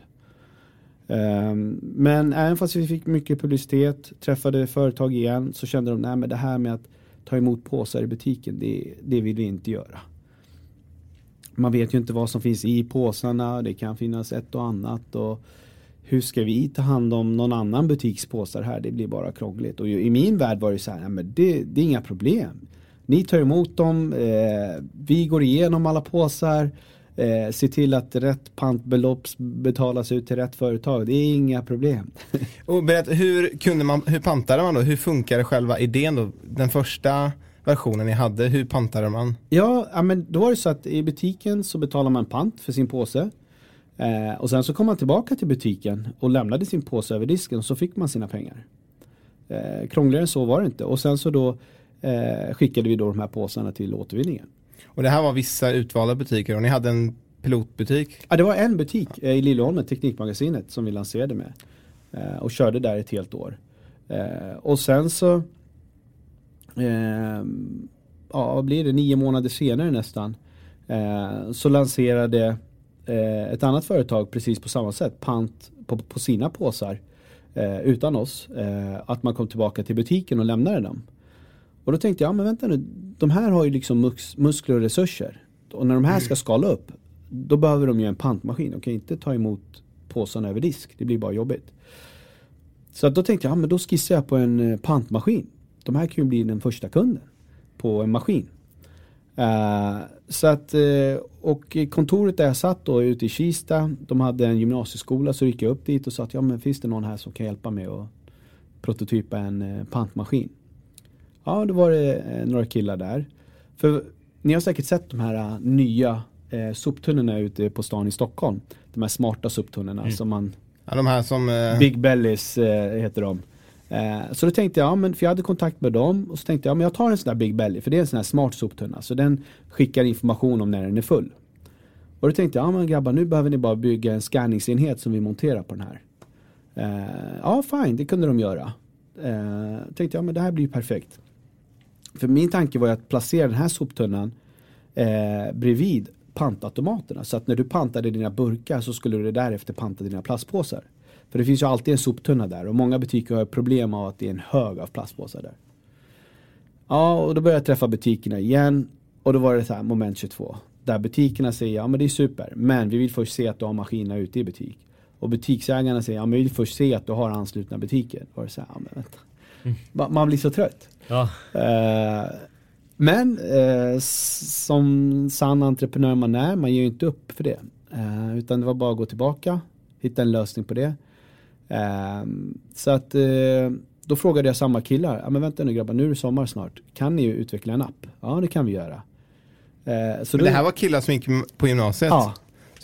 Um, men även fast vi fick mycket publicitet, träffade företag igen, så kände de att det här med att ta emot påsar i butiken, det, det vill vi inte göra. Man vet ju inte vad som finns i påsarna, det kan finnas ett och annat. Och hur ska vi ta hand om någon annan butikspåsar här? Det blir bara krångligt. Och i min värld var det så här, men det, det är inga problem. Ni tar emot dem, eh, vi går igenom alla påsar Eh, se till att rätt pantbelopp betalas ut till rätt företag. Det är inga problem. och berätta, hur, kunde man, hur pantade man då? Hur funkar själva idén då? Den första versionen ni hade, hur pantade man? Ja, ja men då var det så att i butiken så betalar man pant för sin påse. Eh, och sen så kom man tillbaka till butiken och lämnade sin påse över disken och så fick man sina pengar. Eh, krångligare än så var det inte. Och sen så då eh, skickade vi då de här påsarna till återvinningen. Och det här var vissa utvalda butiker och ni hade en pilotbutik? Ja, det var en butik eh, i Liljeholmen, Teknikmagasinet, som vi lanserade med. Eh, och körde där ett helt år. Eh, och sen så, ja vad blir det, nio månader senare nästan, så lanserade ett annat företag precis på samma sätt, pant på, på sina påsar utan oss. att man kom tillbaka till butiken och lämnade dem. Och då tänkte jag, ja men vänta nu, de här har ju liksom mus muskler och resurser. Och när de här ska skala upp, då behöver de ju en pantmaskin. De kan inte ta emot påsarna över disk, det blir bara jobbigt. Så då tänkte jag, ja men då skissar jag på en eh, pantmaskin. De här kan ju bli den första kunden på en maskin. Uh, så att, uh, och kontoret där jag satt då ute i Kista, de hade en gymnasieskola så gick jag upp dit och sa att ja men finns det någon här som kan hjälpa mig att prototypa en uh, pantmaskin. Ja, då var det eh, några killar där. För ni har säkert sett de här uh, nya eh, soptunnorna ute på stan i Stockholm. De här smarta soptunnorna mm. som man Ja, de här som... Eh... Big Bellies eh, heter de. Eh, så då tänkte jag, ja, men, för jag hade kontakt med dem och så tänkte jag, men jag tar en sån där Big Belly för det är en sån här smart soptunna så den skickar information om när den är full. Och då tänkte jag, ja men grabbar nu behöver ni bara bygga en scanningsenhet som vi monterar på den här. Eh, ja fine, det kunde de göra. Eh, tänkte jag, men det här blir ju perfekt. För min tanke var ju att placera den här soptunnan eh, bredvid pantautomaterna. Så att när du pantade dina burkar så skulle du därefter panta dina plastpåsar. För det finns ju alltid en soptunna där och många butiker har problem av att det är en hög av plastpåsar där. Ja, och då började jag träffa butikerna igen och då var det så här moment 22. Där butikerna säger ja men det är super men vi vill först se att du har maskinerna ute i butik. Och butiksägarna säger ja men vi vill först se att du har anslutna butiker. Och det så här, ja, men vänta. Mm. Man blir så trött. Ja. Uh, men uh, som sann entreprenör man är, man ger ju inte upp för det. Uh, utan det var bara att gå tillbaka, hitta en lösning på det. så att då frågade jag samma killar, ja men vänta nu grabbar, nu är det sommar snart. Kan ni utveckla en app? Ja det kan vi göra. Eh, så Men det här var killar som gick på gymnasiet? Ja.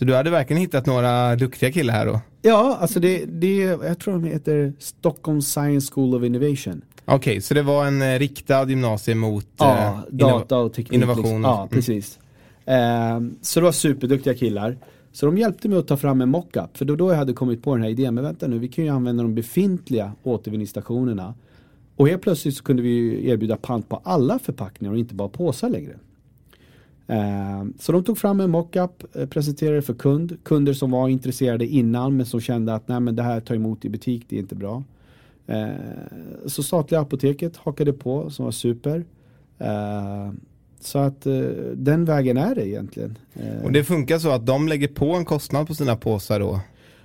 Så du hade verkligen hittat några duktiga killar här då? Ja, alltså det, det jag tror de heter Stockholm Science School of Innovation. Okej, okay, så det var en eh, riktad gymnasie mot ja, eh, data och teknik. Innovation. Liksom. Ja, mm. precis. Eh, så det var superduktiga killar. Så de hjälpte mig att ta fram en mockup. För då, då jag hade kommit på den här idén. Men vänta nu, vi kan ju använda de befintliga återvinningsstationerna. Och helt plötsligt så kunde vi erbjuda pant på alla förpackningar och inte bara påsar längre. Eh, så de tog fram en mockup, eh, presenterade för kund, kunder som var intresserade innan men som kände att nej men det här tar emot i butik, det är inte bra. Eh, så statliga apoteket hakade på som var super. Så att den vägen är det egentligen. Och det funkar så att de lägger på en kostnad på sina påsar då?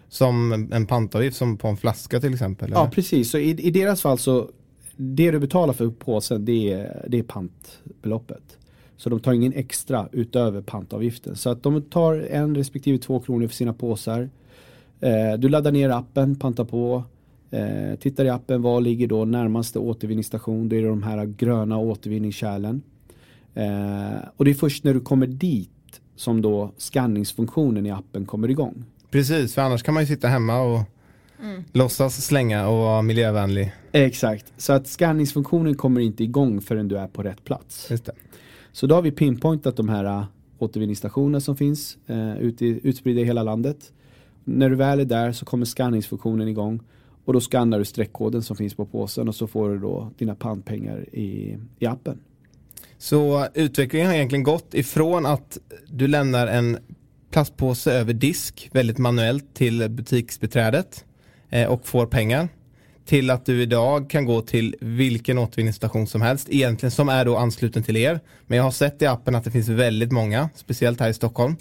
Som en pantavgift som på en flaska till exempel? Eller? Ja precis, så i, i deras fall så det du betalar för påsen det är, det är pantbeloppet. Så de tar ingen extra utöver pantavgiften. Så att de tar en respektive två kronor för sina påsar. Eh, du laddar ner appen, pantar på. Eh, tittar i appen, var ligger då närmaste återvinningsstation? Det är de här gröna återvinningskärlen. Eh, och det är först när du kommer dit som då skanningsfunktionen i appen kommer igång. Precis, för annars kan man ju sitta hemma och mm. låtsas slänga och vara miljövänlig. Exakt, så att skanningsfunktionen kommer inte igång förrän du är på rätt plats. Just det. Så då har vi pinpointat de här återvinningsstationer återvinningsstationerna som finns eh, utspridda i hela landet. När du väl är där så kommer skanningsfunktionen igång och då skannar du streckkoden som finns på påsen och så får du då dina pantpengar i, i appen. Så utvecklingen har egentligen gått ifrån att du lämnar en plastpåse över disk väldigt manuellt till butiksbeträdet eh, och får pengar till att du idag kan gå till vilken återvinningsstation som helst, egentligen som är då ansluten till er. Men jag har sett i appen att det finns väldigt många, speciellt här i Stockholm.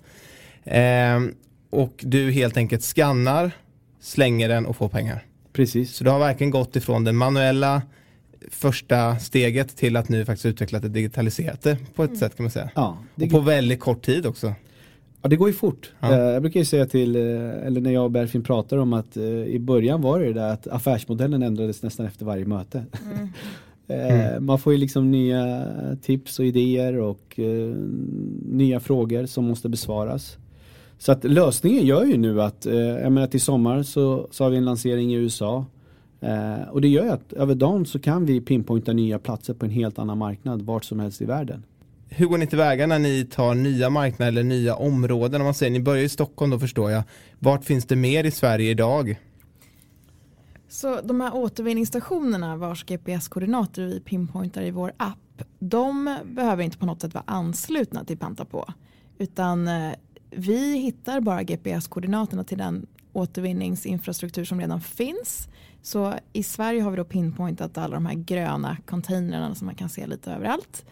Eh, och du helt enkelt skannar, slänger den och får pengar. Precis. Så du har verkligen gått ifrån det manuella första steget till att nu faktiskt utveckla det digitaliserat det på ett mm. sätt kan man säga. Ja, och på väldigt kort tid också. Ja det går ju fort. Ja. Eh, jag brukar ju säga till, eh, eller när jag och Berfin pratar om att eh, i början var det ju det att affärsmodellen ändrades nästan efter varje möte. Mm. Mm. Man får ju liksom nya tips och idéer och nya frågor som måste besvaras. Så att lösningen gör ju nu att, jag menar till sommar så, så har vi en lansering i USA. Och det gör ju att över dagen så kan vi pinpointa nya platser på en helt annan marknad vart som helst i världen hur går ni tillväga när ni tar nya marknader eller nya områden? Om man säger, ni börjar i Stockholm då förstår jag. Vart finns det mer i Sverige idag? Så de här återvinningsstationerna vars GPS-koordinater vi pinpointar i vår app, de behöver inte på något sätt vara anslutna till Panta på. Utan eh, vi hittar bara GPS-koordinaterna till den återvinningsinfrastruktur som redan finns. Så i Sverige har vi då pinpointat alla de här gröna containrarna som man kan se lite överallt.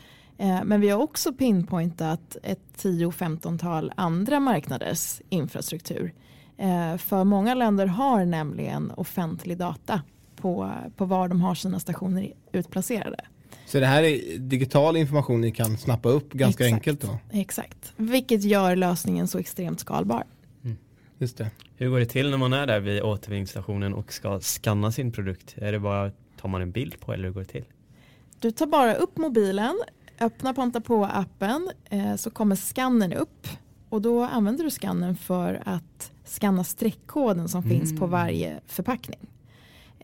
Eh, men vi har också pinpointat ett 10-15-tal andra marknaders infrastruktur. Eh, för många länder har nämligen offentlig data på, på var de har sina stationer utplacerade. Så det här är digital information ni kan snappa upp ganska Exakt. enkelt då? Exakt, vilket gör lösningen så extremt skalbar. Mm. Just det. Hur går det till när man är där vid återvinningsstationen och ska skanna sin produkt? Är det bara, tar man en bild på eller hur går det till? Du tar bara upp mobilen, öppnar Panta på-appen eh, så kommer skannen upp och då använder du skannen för att skanna streckkoden som mm. finns på mm. varje förpackning.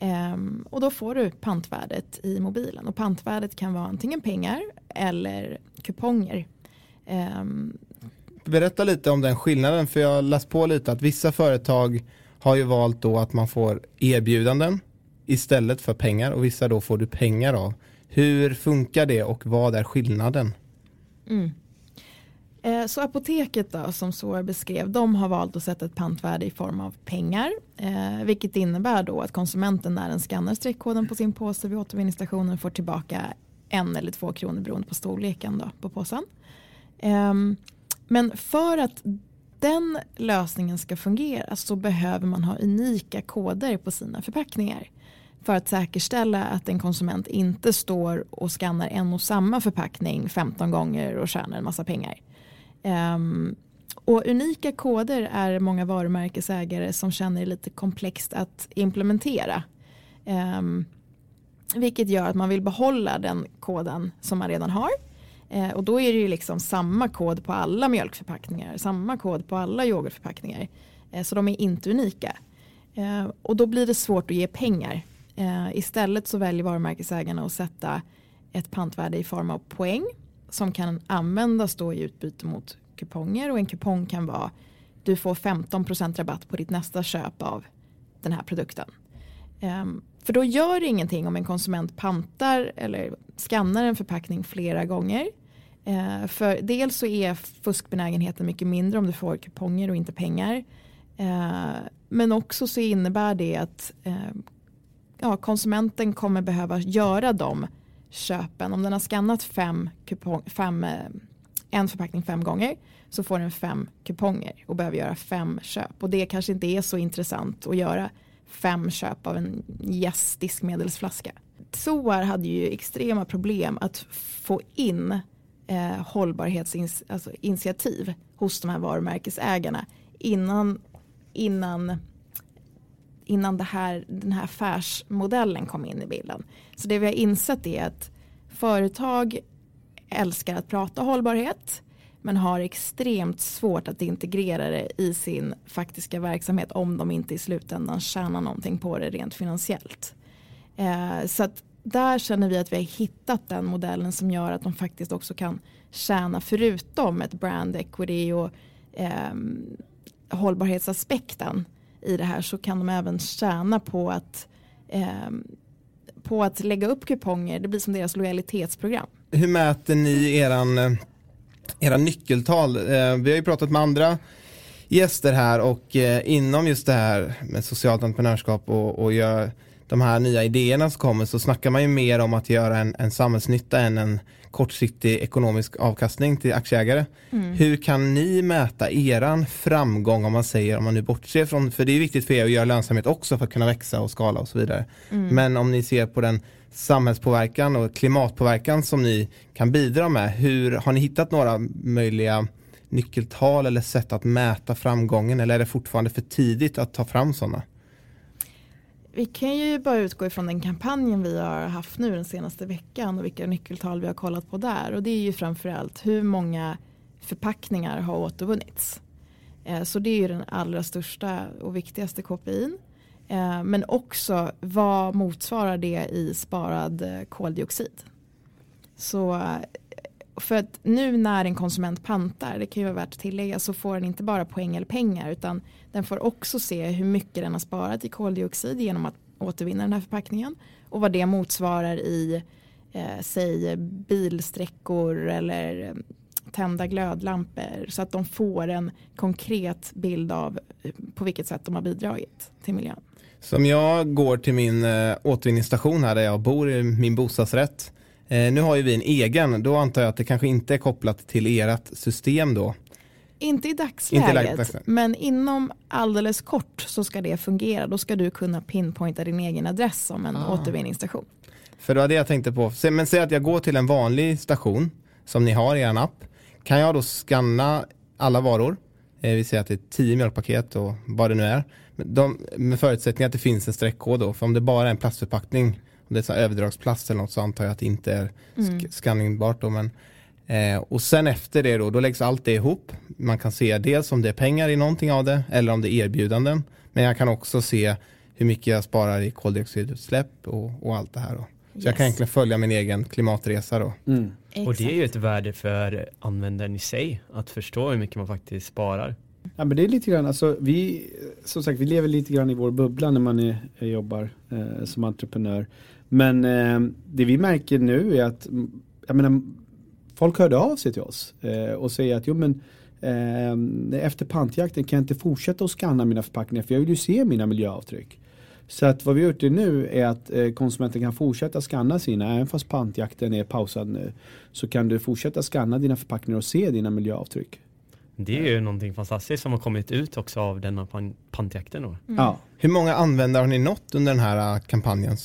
Um, och då får du pantvärdet i mobilen och pantvärdet kan vara antingen pengar eller kuponger. Um, Berätta lite om den skillnaden för jag har läst på lite att vissa företag har ju valt då att man får erbjudanden istället för pengar och vissa då får du pengar av. Hur funkar det och vad är skillnaden? Mm. Eh, så apoteket då, som Soar beskrev, de har valt att sätta ett pantvärde i form av pengar. Eh, vilket innebär då att konsumenten när den skannar streckkoden på sin påse vid återvinningsstationen får tillbaka en eller två kronor beroende på storleken då, på påsen. Eh, men för att den lösningen ska fungera så behöver man ha unika koder på sina förpackningar. För att säkerställa att en konsument inte står och skannar en och samma förpackning 15 gånger och tjänar en massa pengar. Um, och unika koder är många varumärkesägare som känner det lite komplext att implementera. Um, vilket gör att man vill behålla den koden som man redan har. Uh, och då är det ju liksom samma kod på alla mjölkförpackningar, samma kod på alla yoghurtförpackningar. Uh, så de är inte unika. Uh, och då blir det svårt att ge pengar. Eh, istället så väljer varumärkesägarna att sätta ett pantvärde i form av poäng som kan användas då i utbyte mot kuponger och en kupong kan vara du får 15% rabatt på ditt nästa köp av den här produkten. Um, för då gör det ingenting om en konsument pantar eller skannar en förpackning flera gånger. Uh, för dels så är fuskbenägenheten mycket mindre om du får kuponger och inte pengar. Uh, men också så innebär det att uh, ja, konsumenten kommer behöva göra de köpen. Om den har skannat fem kupong, fem, eh, en förpackning fem gånger så får den fem kuponger och behöver göra fem köp. Och det kanske inte är så intressant att göra fem köp av en yes diskmedelsflaska. Soar hade ju extrema problem att få in eh, hållbarhetsinitiativ alltså hos de här varumärkesägarna innan, innan innan det här, den här affärsmodellen kom in i bilden. Så det vi har insett är att företag älskar att prata hållbarhet men har extremt svårt att integrera det i sin faktiska verksamhet om de inte i slutändan tjänar någonting på det rent finansiellt. Eh, så att där känner vi att vi har hittat den modellen som gör att de faktiskt också kan tjäna förutom ett brand equity och eh, hållbarhetsaspekten i det här så kan de även tjäna på att, eh, på att lägga upp kuponger. Det blir som deras lojalitetsprogram. Hur mäter ni eran, eh, era nyckeltal? Eh, vi har ju pratat med andra gäster här och eh, inom just det här med socialt entreprenörskap och, och gör de här nya idéerna som kommer så snackar man ju mer om att göra en, en samhällsnytta än en kortsiktig ekonomisk avkastning till aktieägare. Mm. Hur kan ni mäta eran framgång om man säger, om man nu bortser från, för det är viktigt för er att göra lönsamhet också för att kunna växa och skala och så vidare. Mm. Men om ni ser på den samhällspåverkan och klimatpåverkan som ni kan bidra med, hur har ni hittat några möjliga nyckeltal eller sätt att mäta framgången eller är det fortfarande för tidigt att ta fram sådana? Vi kan ju bara utgå ifrån den kampanjen vi har haft nu den senaste veckan och vilka nyckeltal vi har kollat på där. Och det är ju framförallt hur många förpackningar har återvunnits. Eh, så det är ju den allra största och viktigaste KPIn. Eh, men också vad motsvarar det i sparad eh, koldioxid. Så för att nu när en konsument pantar, det kan ju vara värt att tillägga, så får den inte bara poäng eller pengar utan den får också se hur mycket den har sparat i koldioxid genom att återvinna den här förpackningen och vad det motsvarar i eh, säg bilsträckor eller eh, tända glödlampor så att de får en konkret bild av eh, på vilket sätt de har bidragit till miljön. Som jag går till min eh, återvinningsstation här där jag bor i min bostadsrätt Eh, nu har ju vi en egen, då antar jag att det kanske inte är kopplat till ert system då. Inte i dagsläget, inte i dagsläget, men inom alldeles kort så ska det fungera. Då ska du kunna pinpointa din egen adress som en ah. återvinningsstation. För det var det jag tänkte på. Men säg att jag går till en vanlig station som ni har i er app. Kan jag då scanna alla varor? Eh, vi säger att det är tio mjölkpaket och vad det nu är. De, med förutsättning att det finns en streckkod då. För om det bara är en plastförpackning om det är så överdragsplast eller något så antar jag att det inte är mm. skanningbart då, men eh, och sen efter det då, då läggs allt det ihop. Man kan se dels om det är pengar i någonting av det eller om det är erbjudanden. Men jag kan också se hur mycket jag sparar i koldioxidutsläpp och, och allt det här då. Så yes. jag kan egentligen följa min egen klimatresa då. Mm. Och det är ju ett värde för användaren i sig att förstå hur mycket man faktiskt sparar. Ja men det är lite grann, alltså vi, som sagt vi lever lite grann i vår bubbla när man är, jobbar eh, som entreprenör. Men eh, det vi märker nu är att, jag menar, folk hörde av sig till oss eh, och säger att jo men eh, efter pantjakten kan jag inte fortsätta att skanna mina förpackningar för jag vill ju se mina miljöavtryck. Så att vad vi har gjort nu är att eh, konsumenten kan fortsätta skanna sina, även fast pantjakten är pausad nu. Så kan du fortsätta skanna dina förpackningar och se dina miljöavtryck. Det är ju någonting fantastiskt som har kommit ut också av denna pantjakten. Då. Mm. Ja. Hur många användare har ni nått under den här äh, kampanjen?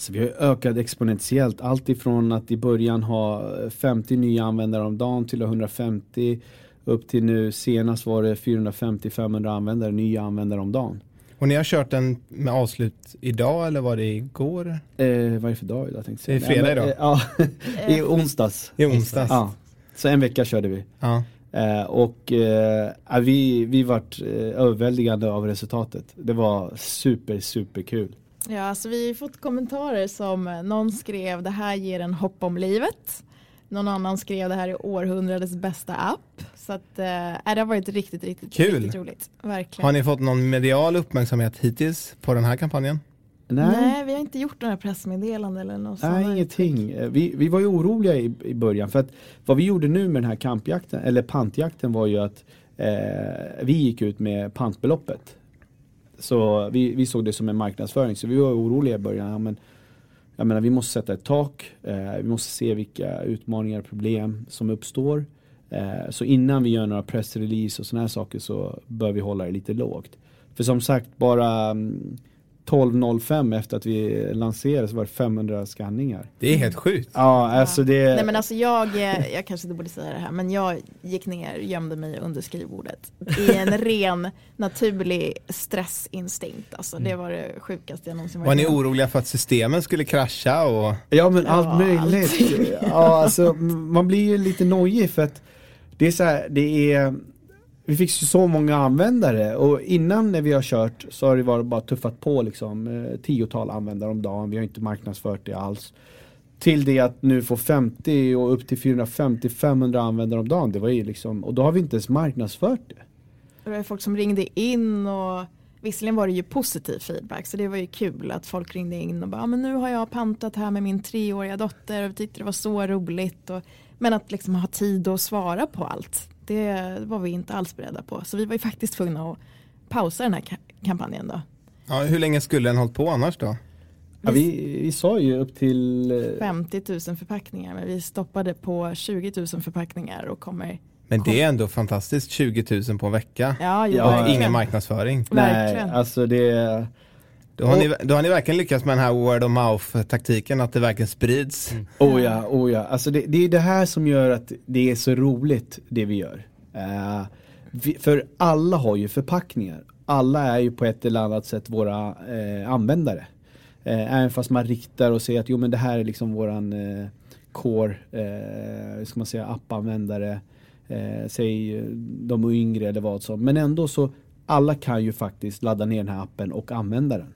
Så vi har ökat exponentiellt. Allt ifrån att i början ha 50 nya användare om dagen till 150 upp till nu senast var det 450-500 användare, nya användare om dagen. Och ni har kört den med avslut idag eller var det igår? Eh, vad är det för dag idag? Tänkte det är fredag idag? Ja, i onsdags. I onsdags. Ja. Så en vecka körde vi. Ja. Eh, och eh, vi, vi vart eh, överväldigande av resultatet. Det var super, super kul. Ja, alltså vi har fått kommentarer som eh, någon skrev det här ger en hopp om livet. Någon annan skrev det här är århundradets bästa app. Så att, eh, det har varit riktigt, riktigt, Kul. riktigt roligt. Verkligen. Har ni fått någon medial uppmärksamhet hittills på den här kampanjen? Nej. Nej, vi har inte gjort några pressmeddelanden eller något Nej, ingenting. Vi, vi var ju oroliga i, i början för att vad vi gjorde nu med den här kampjakten, eller pantjakten var ju att eh, vi gick ut med pantbeloppet. Så vi, vi såg det som en marknadsföring så vi var oroliga i början. Ja, men, jag menar, vi måste sätta ett tak, eh, vi måste se vilka utmaningar och problem som uppstår. Eh, så innan vi gör några pressrelease och sådana här saker så bör vi hålla det lite lågt. För som sagt, bara mm, 12.05 efter att vi lanserade så var det 500 skanningar. Det är helt sjukt. Ja, alltså det... Nej men alltså jag, eh, jag kanske inte borde säga det här, men jag gick ner, gömde mig under skrivbordet i en ren naturlig stressinstinkt. Alltså det var det sjukaste jag någonsin varit Var ni oroliga för att systemen skulle krascha och? Ja men allt möjligt. Ja alltså man blir ju lite nojig för att det är så här, det är vi fick så många användare och innan när vi har kört så har det varit bara tuffat på liksom eh, tiotal användare om dagen. Vi har inte marknadsfört det alls. Till det att nu få 50 och upp till 450-500 användare om dagen. Det var ju liksom, och då har vi inte ens marknadsfört det. Det var folk som ringde in och visserligen var det ju positiv feedback så det var ju kul att folk ringde in och bara ah, men nu har jag pantat här med min treåriga dotter och tyckte det var så roligt. Och, men att liksom ha tid att svara på allt det var vi inte alls beredda på. Så vi var ju faktiskt tvungna att pausa den här kampanjen då. Ja, hur länge skulle den hållit på annars då? Ja, vi, vi sa ju upp till 50 eh, 000 förpackningar men vi stoppade på 20 000 förpackningar och kommer men det är ändå fantastiskt 20 000 på en vecka. Ja, ja, och ingen marknadsföring. Nej, alltså det då har, ni, då har ni verkligen lyckats med den här word of mouth taktiken, att det verkligen sprids. Mm. Oh ja, oh ja. Alltså det, det är det här som gör att det är så roligt det vi gör. Uh, vi, för alla har ju förpackningar. Alla är ju på ett eller annat sätt våra uh, användare. Uh, även fast man riktar och säger att jo men det här är liksom våran core, uh, ska man säga, appanvändare. Uh, säg de yngre eller vad som. Men ändå så alla kan ju faktiskt ladda ner den här appen och använda den.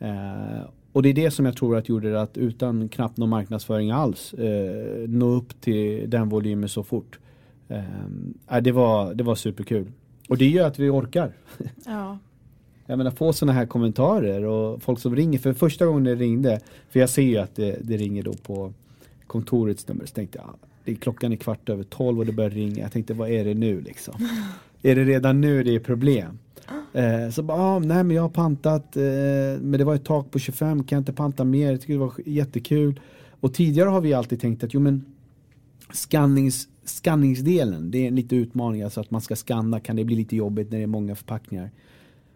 Eh, och det är det som jag tror att gjorde det att utan knappt någon marknadsföring alls eh, nå upp till den volymen så fort. Eh, det, var, det var superkul. Och det gör att vi orkar. Ja. Jag menar få sådana här kommentarer och folk som ringer. För första gången det ringde, för jag ser ju att det, det ringer då på kontorets nummer. Så tänkte jag, det är klockan är kvart över tolv och det börjar ringa. Jag tänkte, vad är det nu liksom? är det redan nu det är problem? Eh, så bara, ah, nej men jag har pantat, eh, men det var ett tak på 25, kan jag inte panta mer? Jag tycker det var jättekul. Och tidigare har vi alltid tänkt att jo men skannings, skanningsdelen, det är en lite utmaning, alltså att man ska skanna, kan det bli lite jobbigt när det är många förpackningar.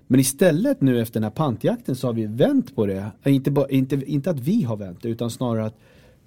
Men istället nu efter den här pantjakten så har vi vänt på det. Eh, inte, inte, inte att vi har vänt det utan snarare att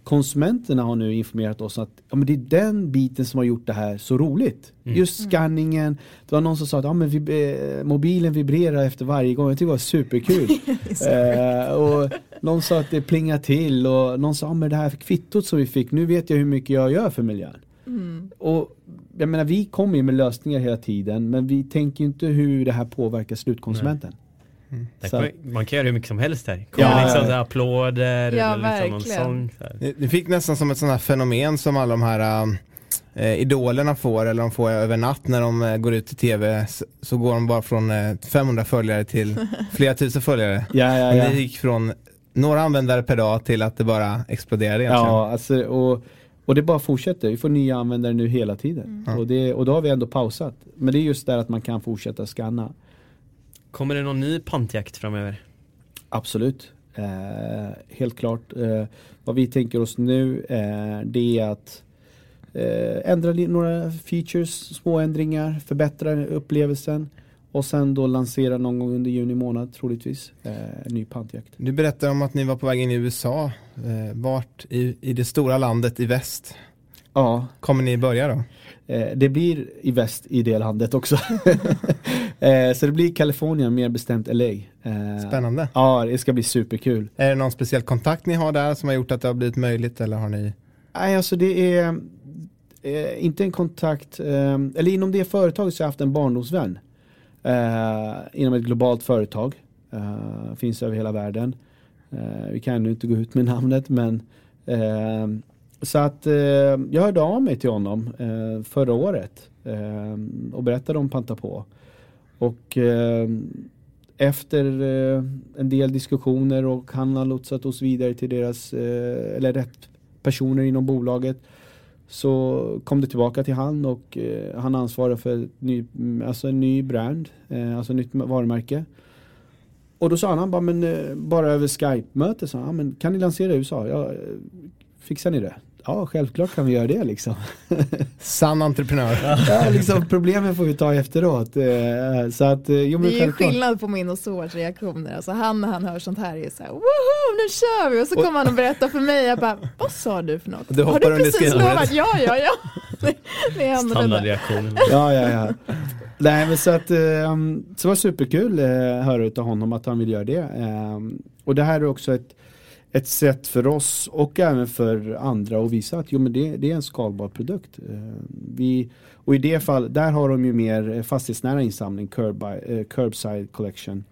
konsumenterna har nu informerat oss att ja, men det är den biten som har gjort det här så roligt. Mm. Just skanningen. Det var någon som sa att ja, men vi, eh, mobilen vibrerar efter varje gång. Jag tycker det var superkul. eh, och någon sa att det plingar till och någon sa att det här kvittot som vi fick, nu vet jag hur mycket jag gör för miljön. Mm. Och jag menar vi kommer ju med lösningar hela tiden men vi tänker inte hur det här påverkar slutkonsumenten. Mm. Man, man, kan göra hur mycket som helst där. Kommer ja, liksom ja, ja. applåder ja, eller liksom någon sång. Det fick nästan som ett sånt här fenomen som alla de här eh, idolerna får eller de får över natt när de eh, går ut i tv så, så, går de bara från eh, 500 följare till flera tusen följare. Ja, ja, ja. Det gick från några användare per dag till att det bara exploderade egentligen. Ja, alltså, och, och det bara fortsätter. Vi får nya användare nu hela tiden. Mm. Och, det, och då har vi ändå pausat. Men det är just där att man kan fortsätta scanna. Kommer det någon ny pantjakt framöver? Absolut. Eh, helt klart. Eh, vad vi tänker oss nu eh, det är att eh, ändra några features, små ändringar, förbättra upplevelsen och sen då lansera någon gång under juni månad troligtvis eh, en ny pantjakt. Du berättade om att ni var på väg in i USA. Eh, vart i, i det stora landet i väst? Ja. Kommer ni börja då? Eh, det blir i väst i det landet också. eh, så det blir Kalifornien, mer bestämt LA. Eh, Spännande. Ja, det ska bli superkul. Är det någon speciell kontakt ni har där som har gjort att det har blivit möjligt eller har ni? Nej, alltså det är eh, inte en kontakt, eh, eller inom det företaget så har jag haft en barndomsvän. Eh, inom ett globalt företag. finns över hela världen. vi kan ännu inte gå ut med namnet men så att eh, jag hörde av mig till honom eh, förra året eh, och berättade om Panta på. Och eh, efter eh, en del diskussioner och han har lotsat oss vidare till deras, eh, eller rätt personer inom bolaget så kom det tillbaka till han och eh, han ansvarar för ny, alltså en ny brand, eh, alltså nytt varumärke. Och då sa han, han bara, men eh, bara över Skype-möte, sa han, men kan ni lansera i USA? Ja, fixar ni det? Ja, självklart kan vi göra det liksom. Sann entreprenör. ja, liksom, problemen får vi ta efteråt. Eh, så att, eh, jo, det är ju skillnad på min och Sovars reaktioner. Alltså han när han hör sånt här är så här, woho, nu kör vi! Och så kommer han och berättar för mig, jag bara, vad sa du för något? Du Har du precis lovat? Ja, ja, ja. Det, är Standardreaktionen. Ja, ja, ja. Nej men så att, um, så var superkul att höra av honom att han vill göra det. Um, och det här är också ett ett sätt för oss och även för andra att visa att jo, men det, det är en skalbar produkt. Eh, vi, och i det fall, där har de ju mer fastighetsnära insamling, curb, uh, curbside collection.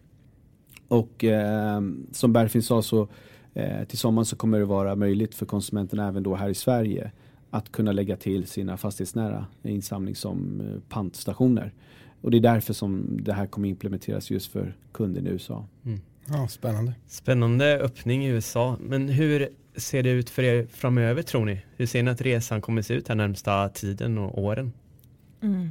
Och eh, som Berfin sa så eh, till sommaren så kommer det vara möjligt för konsumenterna även då här i Sverige att kunna lägga till sina fastighetsnära insamling som eh, pantstationer. Och det är därför som det här kommer implementeras just för kunden i USA. Mm. Ja, spännande. Spännande öppning i USA. Men hur ser det ut för er framöver tror ni? Hur ser ni att resan kommer se ut här närmsta tiden och åren? Mm.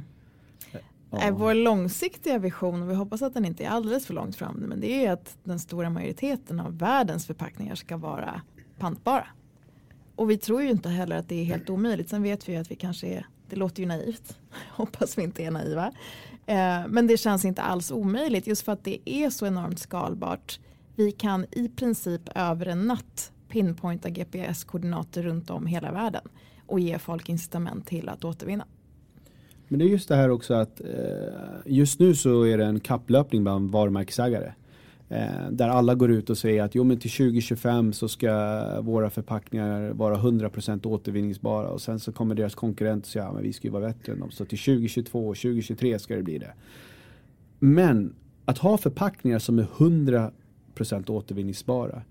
Ja. Vår långsiktiga vision, och vi hoppas att den inte är alldeles för långt fram, men det är att den stora majoriteten av världens förpackningar ska vara pantbara. Och vi tror ju inte heller att det är helt omöjligt. Sen vet vi ju att vi kanske är, det låter ju naivt, hoppas vi inte är naiva. Eh, men det känns inte alls omöjligt just för att det är så enormt skalbart. Vi kan i princip över en natt pinpointa GPS-koordinater runt om hela världen och ge folk incitament till att återvinna. Men det är just det här också att eh, just nu så är det en kapplöpning bland varumärkesägare. Eh, där alla går ut och säger att jo men till 2025 så ska våra förpackningar vara 100% återvinningsbara och sen så kommer deras konkurrenter säga att vi ska ju vara bättre än dem. Så till 2022 och 2023 ska det bli det. Men att ha förpackningar som är 100% återvinningsbara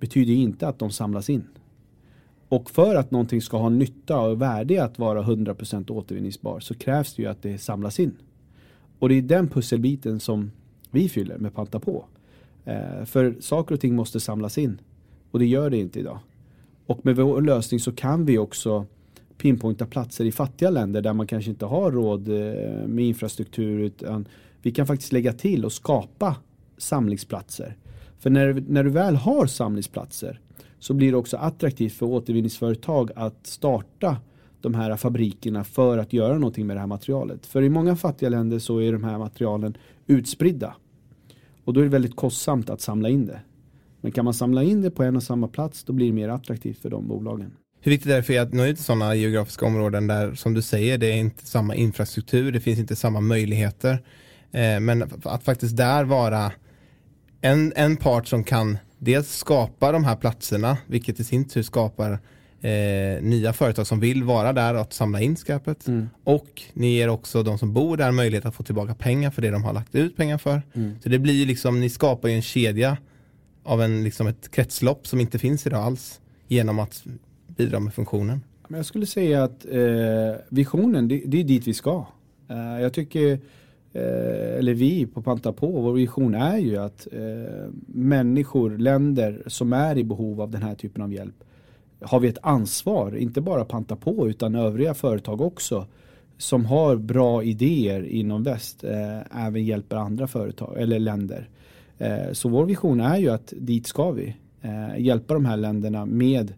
betyder inte att de samlas in. Och för att någonting ska ha nytta och värde att vara 100% återvinningsbar så krävs det ju att det samlas in. Och det är den pusselbiten som vi fyller med Panta på. Eh, för saker och ting måste samlas in. Och det gör det inte idag. Och med vår lösning så kan vi också pinpointa platser i fattiga länder där man kanske inte har råd eh, med infrastruktur utan vi kan faktiskt lägga till och skapa samlingsplatser. För när, när du väl har samlingsplatser så blir det också attraktivt för återvinningsföretag att starta de här fabrikerna för att göra någonting med det här materialet. För i många fattiga länder så är de här materialen utspridda. Och då är det väldigt kostsamt att samla in det. Men kan man samla in det på en och samma plats då blir det mer attraktivt för de bolagen. Hur viktigt är det för er att nå ut till sådana geografiska områden där som du säger det är inte samma infrastruktur, det finns inte samma möjligheter. Eh, men att faktiskt där vara en, en part som kan dels skapa de här platserna, vilket i sin tur skapar eh, nya företag som vill vara där och samla in skräpet. Mm. Och ni ger också de som bor där möjlighet att få tillbaka pengar för det de har lagt ut pengar för. Mm. Så det blir ju liksom, ni skapar ju en kedja av en, liksom ett kretslopp som inte finns idag alls genom att bidra med funktionen. Men jag skulle säga att eh, visionen, det, det, är dit vi ska. Eh, jag tycker, eh, eller vi på Panta på, vår vision är ju att eh, människor, länder som är i behov av den här typen av hjälp har vi ett ansvar, inte bara Panta på utan övriga företag också som har bra idéer inom väst eh, även hjälper andra företag eller länder. Eh, så vår vision är ju att dit ska vi. Eh, hjälpa de här länderna med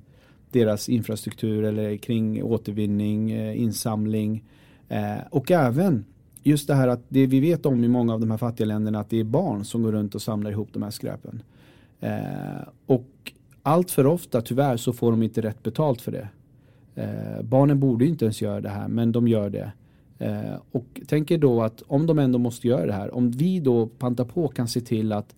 deras infrastruktur eller kring återvinning, eh, insamling eh, och även just det här att det vi vet om i många av de här fattiga länderna att det är barn som går runt och samlar ihop de här skräpen. Eh, och allt för ofta tyvärr så får de inte rätt betalt för det. Eh, barnen borde inte ens göra det här men de gör det. Eh, och tänker då att om de ändå måste göra det här, om vi då pantar på kan se till att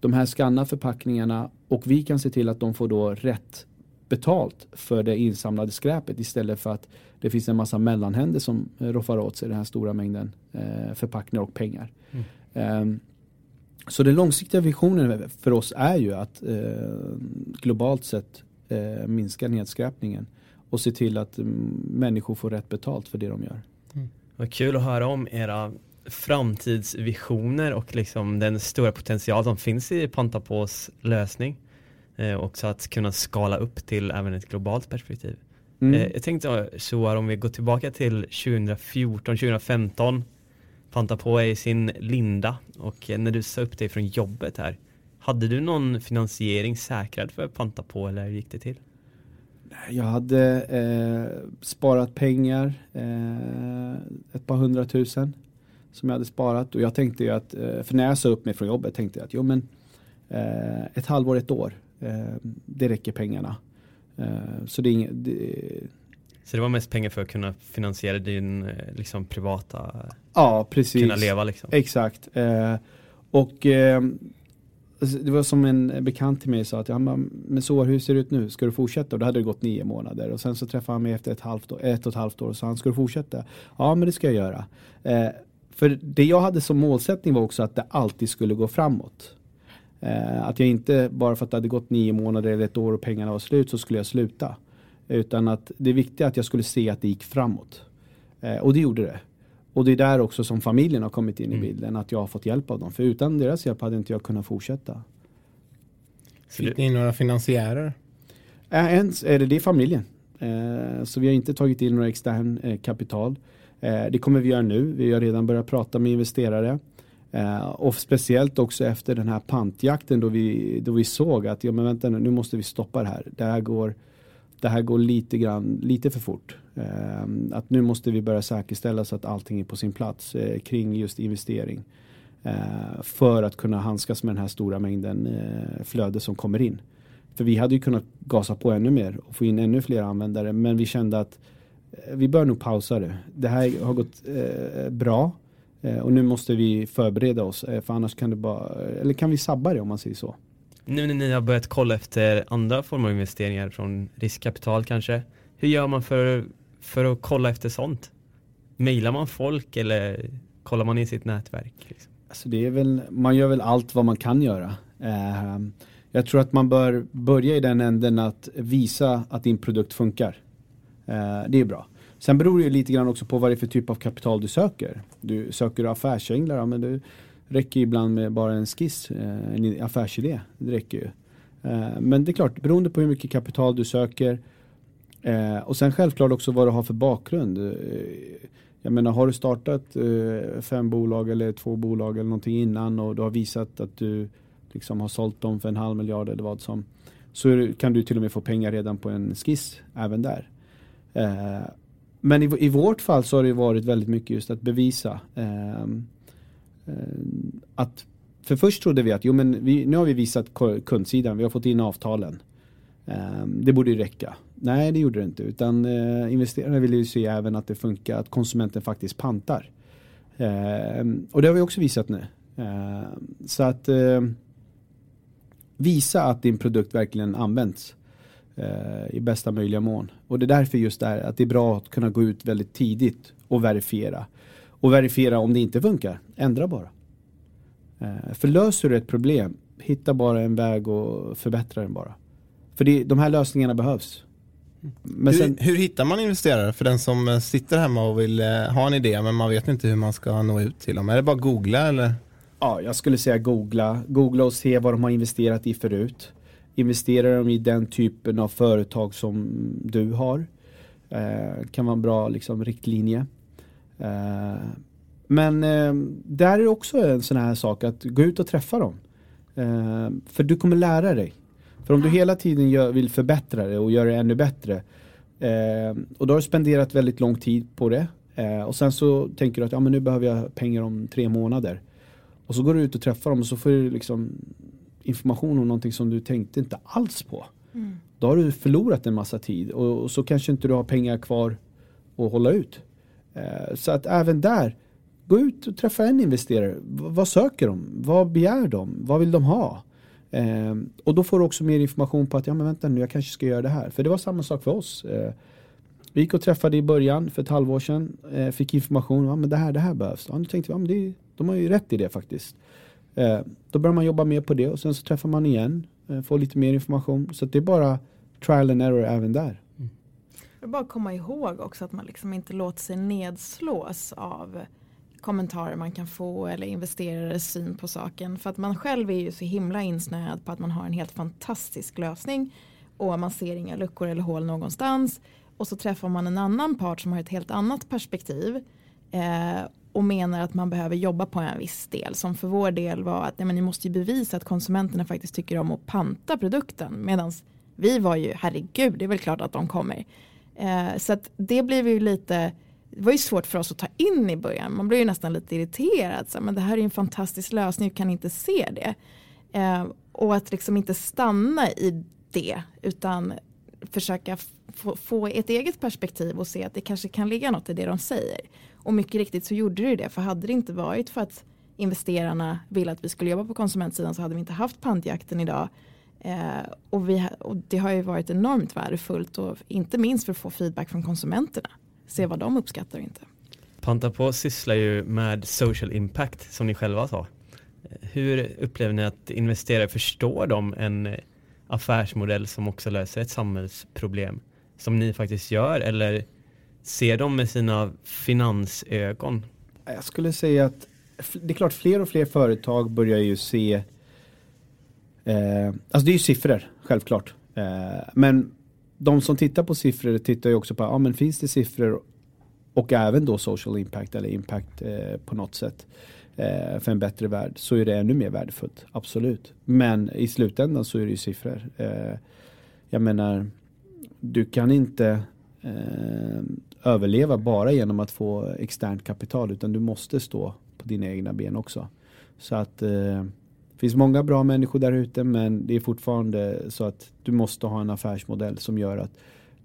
de här skannar förpackningarna och vi kan se till att de får då rätt betalt för det insamlade skräpet istället för att det finns en massa mellanhänder som roffar åt sig den här stora mängden eh, förpackningar och pengar. Mm. Så den långsiktiga visionen för oss är ju att eh, globalt sett eh, minska nedskräpningen och se till att mm, människor får rätt betalt för det de gör. Mm. Vad kul att höra om era framtidsvisioner och liksom den stora potential som finns i Pantapås lösning. Eh, också att kunna skala upp till även ett globalt perspektiv. Mm. Eh, jag tänkte så om vi går tillbaka till 2014, 2015 Panta på är i sin linda och när du sa upp dig från jobbet här hade du någon finansiering säkrad för Panta på eller hur gick det till? Jag hade eh, sparat pengar, eh, ett par hundratusen som jag hade sparat och jag tänkte ju att, eh, för när jag sa upp mig från jobbet tänkte jag att jo men eh, ett halvår, ett år, eh, det räcker pengarna. Eh, så det är inget, det, så det var mest pengar för att kunna finansiera din liksom, privata Ja, precis. Kunna leva liksom. Exakt. Eh, och eh, alltså, det var som en bekant till mig sa att ja, men så hur ser det ut nu? Ska du fortsätta? Och då hade det gått nio månader och sen så träffade han mig efter ett, halvt år, ett och ett halvt år och sa han ska du fortsätta? Ja men det ska jag göra. Eh, för det jag hade som målsättning var också att det alltid skulle gå framåt. Eh, att jag inte bara för att det hade gått nio månader eller ett år och pengarna var slut så skulle jag sluta. Utan att det viktiga är att jag skulle se att det gick framåt. Eh, och det gjorde det. Och det är där också som familjen har kommit in i mm. bilden. Att jag har fått hjälp av dem. För utan deras hjälp hade inte jag kunnat fortsätta. Fick ni några finansiärer? Äh, ens det, det är familjen. Eh, så vi har inte tagit in några extern eh, kapital. Eh, det kommer vi göra nu. Vi har redan börjat prata med investerare. Eh, och speciellt också efter den här pantjakten då vi, då vi såg att ja, men vänta nu, nu måste vi stoppa det här. Det här går det här går lite, grann, lite för fort. Eh, att nu måste vi börja säkerställa så att allting är på sin plats eh, kring just investering. Eh, för att kunna handskas med den här stora mängden eh, flöde som kommer in. För vi hade ju kunnat gasa på ännu mer och få in ännu fler användare men vi kände att eh, vi bör nog pausa det. Det här har gått eh, bra eh, och nu måste vi förbereda oss eh, för annars kan det bara, eller kan vi sabba det om man säger så. Nu när ni har börjat kolla efter andra former av investeringar från riskkapital kanske. Hur gör man för, för att kolla efter sånt? Mailar man folk eller kollar man i sitt nätverk? Liksom? Alltså det är väl, man gör väl allt vad man kan göra. Eh, jag tror att man bör börja i den änden att visa att din produkt funkar. Eh, det är bra. Sen beror det ju lite grann också på vad det är för typ av kapital du söker. Du söker affärsänglar, men du räcker ibland med bara en skiss, eh, en affärsidé. Det räcker ju. Eh, men det är klart, beroende på hur mycket kapital du söker eh, och sen självklart också vad du har för bakgrund. Jag menar, har du startat fem bolag eller två bolag eller någonting innan och du har visat att du liksom har sålt dem för en halv miljard eller vad som så kan du till och med få pengar redan på en skiss även där. Men i, i vårt fall så har det varit väldigt mycket just att bevisa ehm, Eh, att för först trodde vi att jo, men vi, nu har vi visat kundsidan, vi har fått in avtalen. Ehm, det borde ju räcka. Nej, det gjorde det inte. Utan eh, investerarna ville ju se även att det funkar, att konsumenten faktiskt pantar. Ehm, och det har vi också visat nu. Ehm, så att eh, visa att din produkt verkligen används. i bästa möjliga mån. Och det är därför just det här att det är bra att kunna gå ut väldigt tidigt och verifiera. Och verifiera om det inte funkar, ändra bara. Eh, för löser du ett problem, hitta bara en väg och förbättra den bara. För det, de här lösningarna behövs. Men hur, sen, hur, hittar man investerare för den som eh, sitter hemma och vill eh, ha en idé men man vet inte hur man ska nå ut till dem? Är det bara googla eller? Ja, jag skulle säga googla. Googla och se vad de har investerat i förut. Investerar de i den typen av företag som du har? Eh, kan vara en bra liksom, riktlinje. Eh, men eh, där är det också en sån här sak att gå ut och träffa dem. Eh, för du kommer lära dig. För om du hela tiden gör, vill förbättra det och göra det ännu bättre eh, och då har du spenderat väldigt lång tid på det eh, och sen så tänker du att ja, men nu behöver jag pengar om tre månader. Och så går du ut och träffar dem och så får du liksom information om någonting som du tänkte inte alls på. Mm. Då har du förlorat en massa tid och, och, så kanske inte du har pengar kvar att hålla ut. Eh, så att även där, gå ut och träffa en investerare. Vad söker de? Vad begär de? Vad vill de ha? Eh, och då får du också mer information på att ja men vänta nu jag kanske ska göra det här. För det var samma sak för oss. Eh, vi gick och träffade i början för ett halvår sedan. Eh, fick information. Ja men det här, det här behövs. Ja, nu tänkte vi ja, men det, de har ju rätt i det faktiskt. Eh, då börjar man jobba mer på det och sen så träffar man igen. Eh, får lite mer information. Så det är bara trial and error även där. Jag bara komma ihåg också att man liksom inte låter sig nedslås av kommentarer man kan få eller investerares syn på saken. För att man själv är ju så himla insnöad på att man har en helt fantastisk lösning och man ser inga luckor eller hål någonstans. Och så träffar man en annan part som har ett helt annat perspektiv eh, och menar att man behöver jobba på en viss del. Som för vår del var att nej, men ni måste ju bevisa att konsumenterna faktiskt tycker om att panta produkten. Medan vi var ju, herregud, det är väl klart att de kommer. Eh, så att det blev ju lite det var ju svårt för oss att ta in i början. Man blev ju nästan lite irriterad. Så, men det här är en fantastisk lösning, vi kan inte se det. Eh, och att liksom inte stanna i det utan försöka få, ett eget perspektiv och se att det kanske kan ligga något i det de säger. Och mycket riktigt så gjorde det det. För hade det inte varit för att investerarna ville att vi skulle jobba på konsumentsidan så hade vi inte haft pantjakten idag. Eh, och, vi, och det har ju varit enormt värdefullt och inte minst för att få feedback från konsumenterna se vad de uppskattar och inte. Panta på sysslar ju med social impact som ni själva sa. Hur upplever ni att investerare förstår de en affärsmodell som också löser ett samhällsproblem som ni faktiskt gör eller ser de med sina finansögon? Jag skulle säga att det är klart fler och fler företag börjar ju se eh, alltså det är ju siffror självklart eh, men de som tittar på siffror tittar ju också på, ja men finns det siffror och även då social impact eller impact eh, på något sätt eh, för en bättre värld så är det ännu mer värdefullt, absolut. Men i slutändan så är det ju siffror. Eh, jag menar, du kan inte eh, överleva bara genom att få externt kapital utan du måste stå på dina egna ben också. Så att eh, det finns många bra människor där ute men det är fortfarande så att du måste ha en affärsmodell som gör att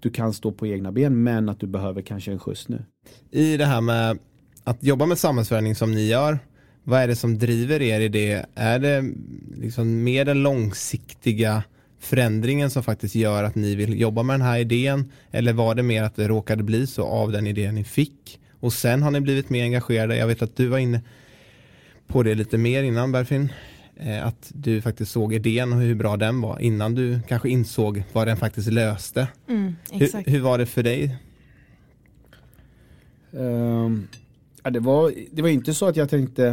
du kan stå på egna ben men att du behöver kanske en skjuts nu. I det här med att jobba med samhällsförändring som ni gör, vad är det som driver er i det? Är det liksom mer den långsiktiga förändringen som faktiskt gör att ni vill jobba med den här idén? Eller var det mer att det råkade bli så av den idén ni fick? Och sen har ni blivit mer engagerade. Jag vet att du var inne på det lite mer innan Berfin. Eh, att du faktiskt såg idén och hur bra den var innan du kanske insåg vad den faktiskt löste. Mm, hur, hur, var det för dig? Um, ja, det, var, det var inte så att jag tänkte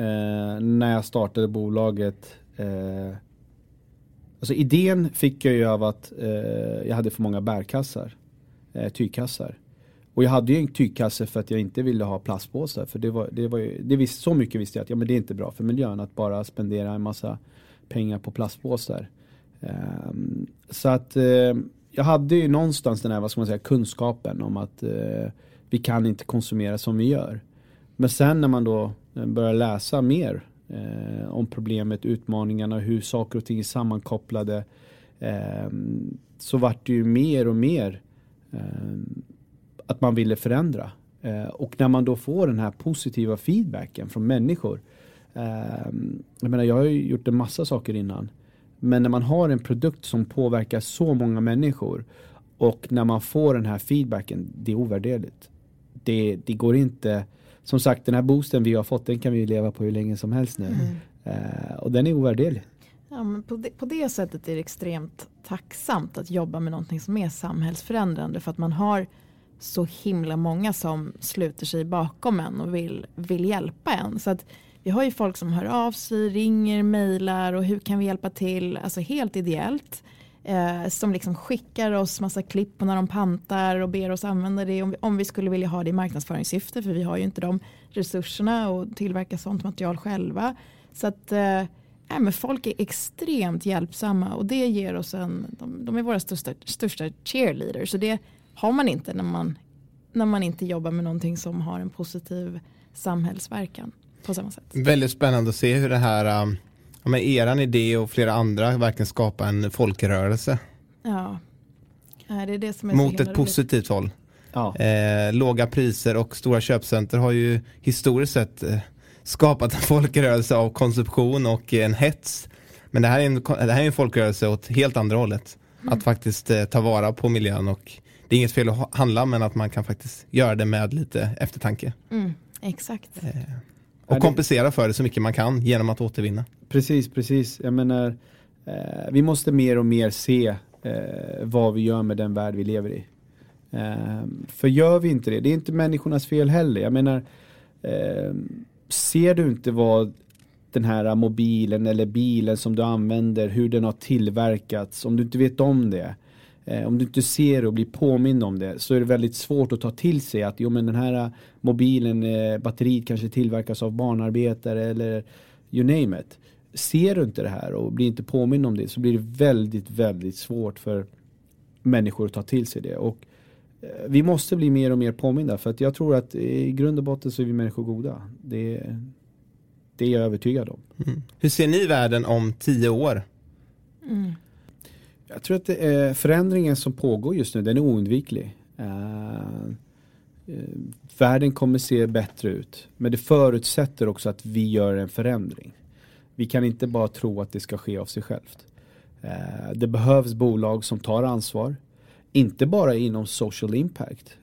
uh, när jag startade bolaget uh, Alltså idén fick jag ju av att uh, jag hade för många bärkassar, uh, tygkassar. Och jag hade ju en tygkasse för att jag inte ville ha plastpåsar. För det var, det var ju, det visst, så mycket visste jag att ja, men det är inte bra för miljön att bara spendera en massa pengar på plastpåsar. Um, så att uh, jag hade ju någonstans den här, vad ska man säga, kunskapen om att uh, vi kan inte konsumera som vi gör. Men sen när man då eh, börjar läsa mer uh, om problemet, utmaningarna, hur saker och ting är sammankopplade. Ehm, så vart det ju mer och mer ehm, att man ville förändra. Eh, och när man då får den här positiva feedbacken från människor. Eh, jag menar jag har ju gjort en massa saker innan. Men när man har en produkt som påverkar så många människor och när man får den här feedbacken, det är ovärderligt. Det, det går inte, som sagt den här boosten vi har fått den kan vi leva på hur länge som helst nu. Mm. Uh, och den är ovärderlig. Ja, men på, det, på det sättet är det extremt tacksamt att jobba med någonting som är samhällsförändrande för att man har så himla många som sluter sig bakom en och vill, vill hjälpa en. Så att vi har ju folk som hör av sig, ringer, mejlar och hur kan vi hjälpa till, alltså helt ideellt. Eh, som liksom skickar oss massa klipp på när de pantar och ber oss använda det om vi, om vi skulle vilja ha det i marknadsföringssyfte för vi har ju inte de resurserna och tillverka sånt material själva. Så att eh, Nej, men folk är extremt hjälpsamma och det ger oss en, de, de är våra största, största cheerleaders. Så det har man inte när man, när man inte jobbar med någonting som har en positiv samhällsverkan på samma sätt. Väldigt spännande att se hur det här, um, med eran idé och flera andra verkligen skapar en folkrörelse. Ja, det är det som är Mot ett positivt håll. Ja. Eh, låga priser och stora köpcenter har ju historiskt sett eh, skapat en folkrörelse av konsumtion och en hets. Men det här är en, det här är en folkrörelse åt helt andra hållet. Mm. Att faktiskt eh, ta vara på miljön och det är inget fel att handla men att man kan faktiskt göra det med lite eftertanke. Mm, exakt. Eh, och kompensera för det så mycket man kan genom att återvinna. Precis, precis. Jag menar, eh, vi måste mer och mer se eh, vad vi gör med den värld vi lever i. Eh, för gör vi inte det, det är inte människornas fel heller. Jag menar, eh, ser du inte vad den här mobilen eller bilen som du använder, hur den har tillverkats, om du inte vet om det, eh, om du inte ser och blir påmind om det, så är det väldigt svårt att ta till sig att jo men den här mobilen, eh, batteriet kanske tillverkas av barnarbetare eller you name it. Ser du inte det här och blir inte påmind om det så blir det väldigt, väldigt svårt för människor att ta till sig det. Och vi måste bli mer och mer påminda för att jag tror att i grund och botten så är vi människor goda. Det, det är jag övertygad om. Mm. Hur ser ni världen om tio år? Mm. Jag tror att det är förändringen som pågår just nu, den är oundviklig. Uh, världen kommer se bättre ut. Men det förutsätter också att vi gör en förändring. Vi kan inte bara tro att det ska ske av sig självt. Uh, det behövs bolag som tar ansvar inte bara inom social impact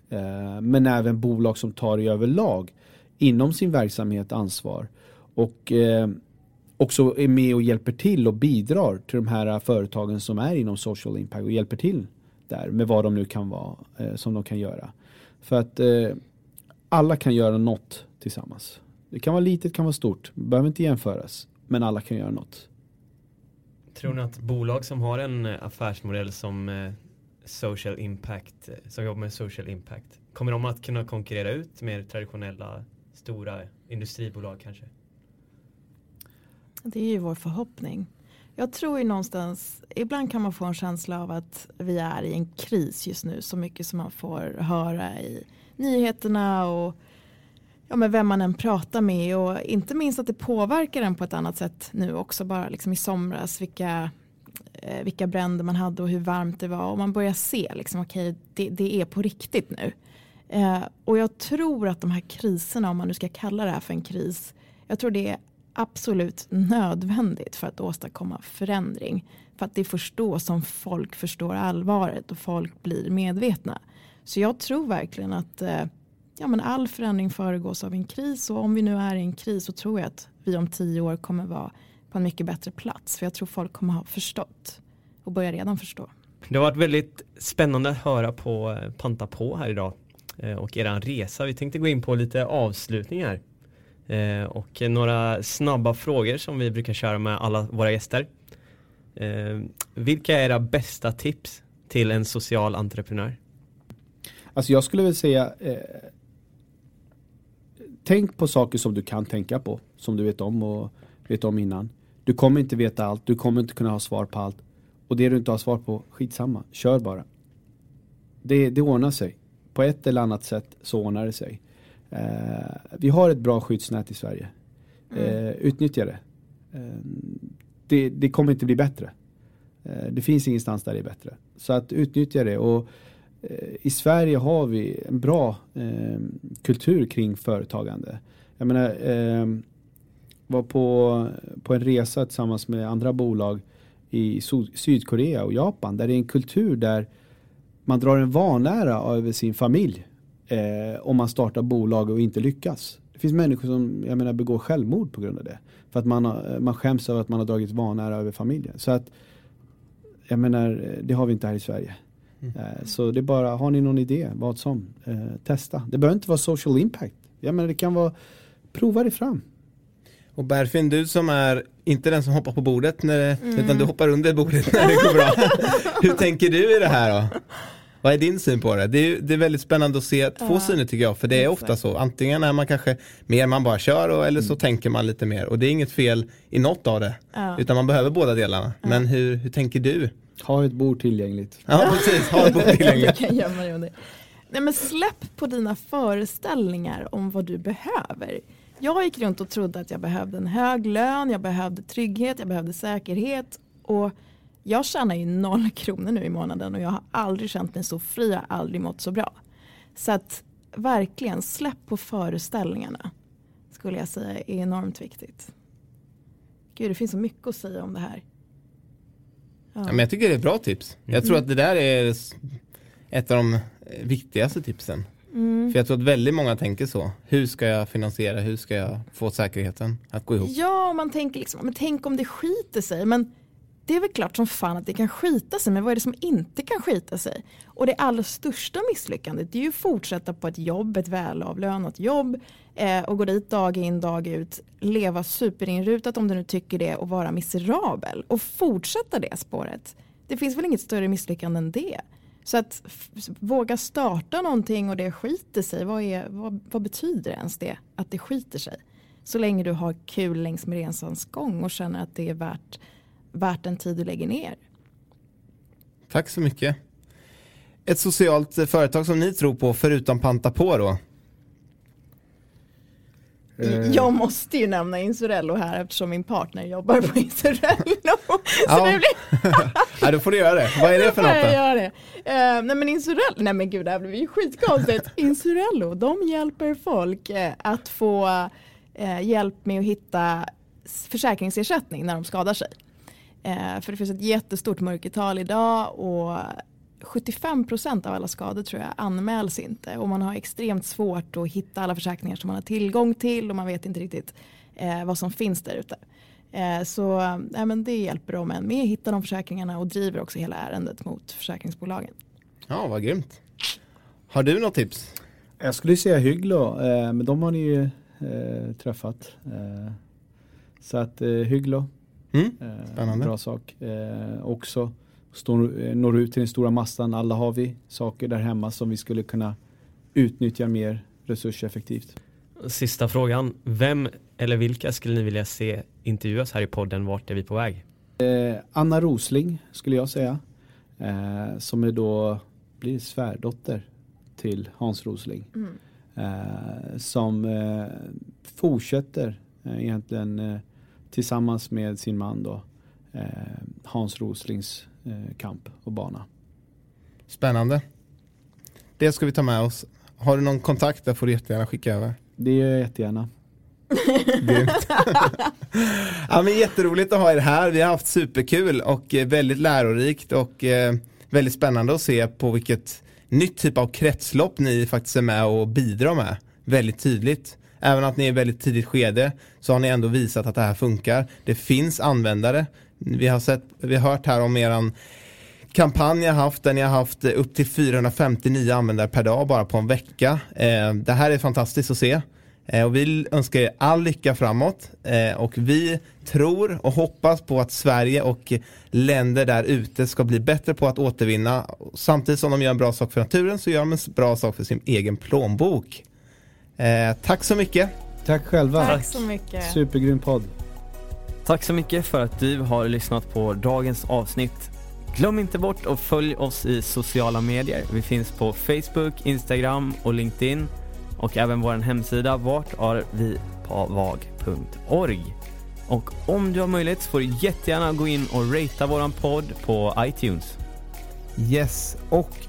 men även bolag som tar i överlag inom sin verksamhet ansvar och också är med och hjälper till och bidrar till de här företagen som är inom social impact och hjälper till där med vad de nu kan vara eh, som de kan göra. För att eh, alla kan göra något tillsammans. Det kan vara litet, kan vara stort, behöver inte jämföras, men alla kan göra något. Tror ni att bolag som har en eh, affärsmodell som eh, social impact, eh, som jobbar med social impact. Kommer de att kunna konkurrera ut mer traditionella stora industribolag kanske? Det är ju vår förhoppning. Jag tror ju någonstans, ibland kan man få en känsla av att vi är i en kris just nu. Så mycket som man får höra i nyheterna och ja, med vem man än pratar med. Och inte minst att det påverkar en på ett annat sätt nu också. Bara liksom i somras vilka eh, vilka bränder man hade och hur varmt det var och man börjar se liksom okej okay, det, det, är på riktigt nu. Eh, och jag tror att de här kriserna om man nu ska kalla det här för en kris jag tror det absolut nödvändigt för att åstadkomma förändring. För att det är först då som folk förstår allvaret och folk blir medvetna. Så jag tror verkligen att eh, ja, men all förändring föregås av en kris och om vi nu är i en kris så tror jag att vi om tio år kommer vara på en mycket bättre plats. För jag tror folk kommer ha förstått och börjar redan förstå. Det har varit väldigt spännande att höra på eh, Panta på här idag eh, och er resa. Vi tänkte gå in på lite avslutningar eh, och några snabba frågor som vi brukar köra med alla våra gäster. Eh, vilka är era bästa tips till en social entreprenör? Alltså jag skulle väl säga eh, Tänk på saker som du kan tänka på, som du vet om och vet om innan. Du kommer inte veta allt, du kommer inte kunna ha svar på allt. Och det du inte har svar på, skitsamma, kör bara. Det, det ordnar sig. På ett eller annat sätt så ordnar det sig. Eh, vi har ett bra skyddsnät i Sverige. Mm. Eh, utnyttja det. Eh, det. det. kommer inte bli bättre. Eh, det finns ingenstans där det är bättre. Så att utnyttja det. Och eh, I Sverige har vi en bra eh, kultur kring företagande. Jag menar, var på, på en resa tillsammans med andra bolag i Sydkorea och Japan där det är en kultur där man drar en vanära över sin familj eh, om man startar bolag och inte lyckas. Det finns människor som jag menar, begår självmord på grund av det. För att man, har, man skäms över att man har dragit vanära över familjen. Så att jag menar, det har vi inte här i Sverige. Mm. Eh, så det är bara, har ni någon idé, vad som, eh, testa. Det behöver inte vara social impact. Jag menar det kan vara, prova det fram. Och Berfin, du som är inte den som hoppar på bordet när, mm. utan du hoppar under bordet när det går bra. Hur tänker du i det här då? Vad är din syn på det? Det är, det är väldigt spännande att se två ja. syner tycker jag. För det är ofta så. Antingen är man kanske mer man bara kör och, eller så mm. tänker man lite mer. Och det är inget fel i något av det. Ja. Utan man behöver båda delarna. Ja. Men hur, hur tänker du? Ha ett bord tillgängligt. Ja precis, ha ett bord tillgängligt. Nej men släpp på dina föreställningar om vad du behöver. Jag gick runt och trodde att jag behövde en hög lön, jag behövde trygghet, jag behövde säkerhet. Och jag tjänar ju noll kronor nu i månaden och jag har aldrig känt mig så fri, jag har aldrig mått så bra. Så att verkligen släpp på föreställningarna skulle jag säga är enormt viktigt. Gud, det finns så mycket att säga om det här. Ja. men jag tycker det är ett bra tips. Jag tror mm. att det där är ett av de viktigaste tipsen. Mm. För jag tror att väldigt många tänker så. Hur ska jag finansiera? Hur ska jag få säkerheten att gå ihop? Ja, man tänker liksom, men tänk om det skiter sig. Men det är väl klart som fan att det kan skita sig, men vad är det som inte kan skita sig? Och det allra största misslyckandet är ju att fortsätta på ett jobb, ett välavlönat jobb eh, och gå dit dag in dag ut, leva superinrutat om du nu tycker det och vara miserabel och fortsätta det spåret. Det finns väl inget större misslyckande än det. Så att våga starta någonting och det skiter sig, vad, är, vad, vad betyder ens det att det skiter sig? Så länge du har kul längs med resans gång och känner att det är värt värt den tid du lägger ner. Tack så mycket. Ett socialt företag som ni tror på förutom Panta på då? Eh. Jag måste ju nämna Insurello här eftersom min partner jobbar på Insurello. ja. blir... ja, då får du göra det. Vad är det för något? Jag det. Uh, nej men Insurello, nej men gud det här blir ju skitkonstigt. Insurello, de hjälper folk uh, att få uh, hjälp med att hitta försäkringsersättning när de skadar sig. Eh, för det finns ett jättestort mörkertal idag och 75 procent av alla skador tror jag anmäls inte och man har extremt svårt att hitta alla försäkringar som man har tillgång till och man vet inte riktigt eh, vad som finns där ute. Eh, så eh, men det hjälper de en med att hitta de försäkringarna och driver också hela ärendet mot försäkringsbolagen. Ja, vad grymt. Har du något tips? Jag skulle säga Hygglo, eh, men de har ni ju eh, träffat. Eh, så att Hygglo Mm. Spännande. Bra sak. Eh, också står, eh, når ut till den stora massan. Alla har vi saker där hemma som vi skulle kunna utnyttja mer resurseffektivt. Sista frågan. Vem eller vilka skulle ni vilja se intervjuas här i podden Vart är vi på väg? Eh, Anna Rosling skulle jag säga. Eh, som är då blir svärdotter till Hans Rosling. Mm. Eh, som eh, fortsätter egentligen tillsammans med sin man då, eh, Hans Roslings eh, kamp och bana. Spännande. Det ska vi ta med oss. Har du någon kontakt där får du jättegärna skicka över. Det gör jag jättegärna. ja, men jätteroligt att ha er här. Vi har haft superkul och eh, väldigt lärorikt och eh, väldigt spännande att se på vilket nytt typ av kretslopp ni faktiskt är med och bidrar med. Väldigt tydligt. Även att ni är i väldigt tidigt skede så har ni ändå visat att det här funkar. Det finns användare. Vi har, sett, vi har hört här om eran kampanj jag haft där ni har haft upp till 459 användare per dag bara på en vecka. Eh, det här är fantastiskt att se. Eh, och vi önskar er all lycka framåt eh, och vi tror och hoppas på att Sverige och länder där ute ska bli bättre på att återvinna. Samtidigt som de gör en bra sak för naturen så gör de en bra sak för sin egen plånbok. Eh, tack så mycket. Tack själva. Tack så mycket. Supergrym podd. Tack så mycket för att du har lyssnat på dagens avsnitt. Glöm inte bort att följ oss i sociala medier. Vi finns på Facebook, Instagram och LinkedIn och även vår hemsida vartarvipåvag.org. Och om du har möjlighet så får du jättegärna gå in och ratea våran podd på iTunes. Yes, och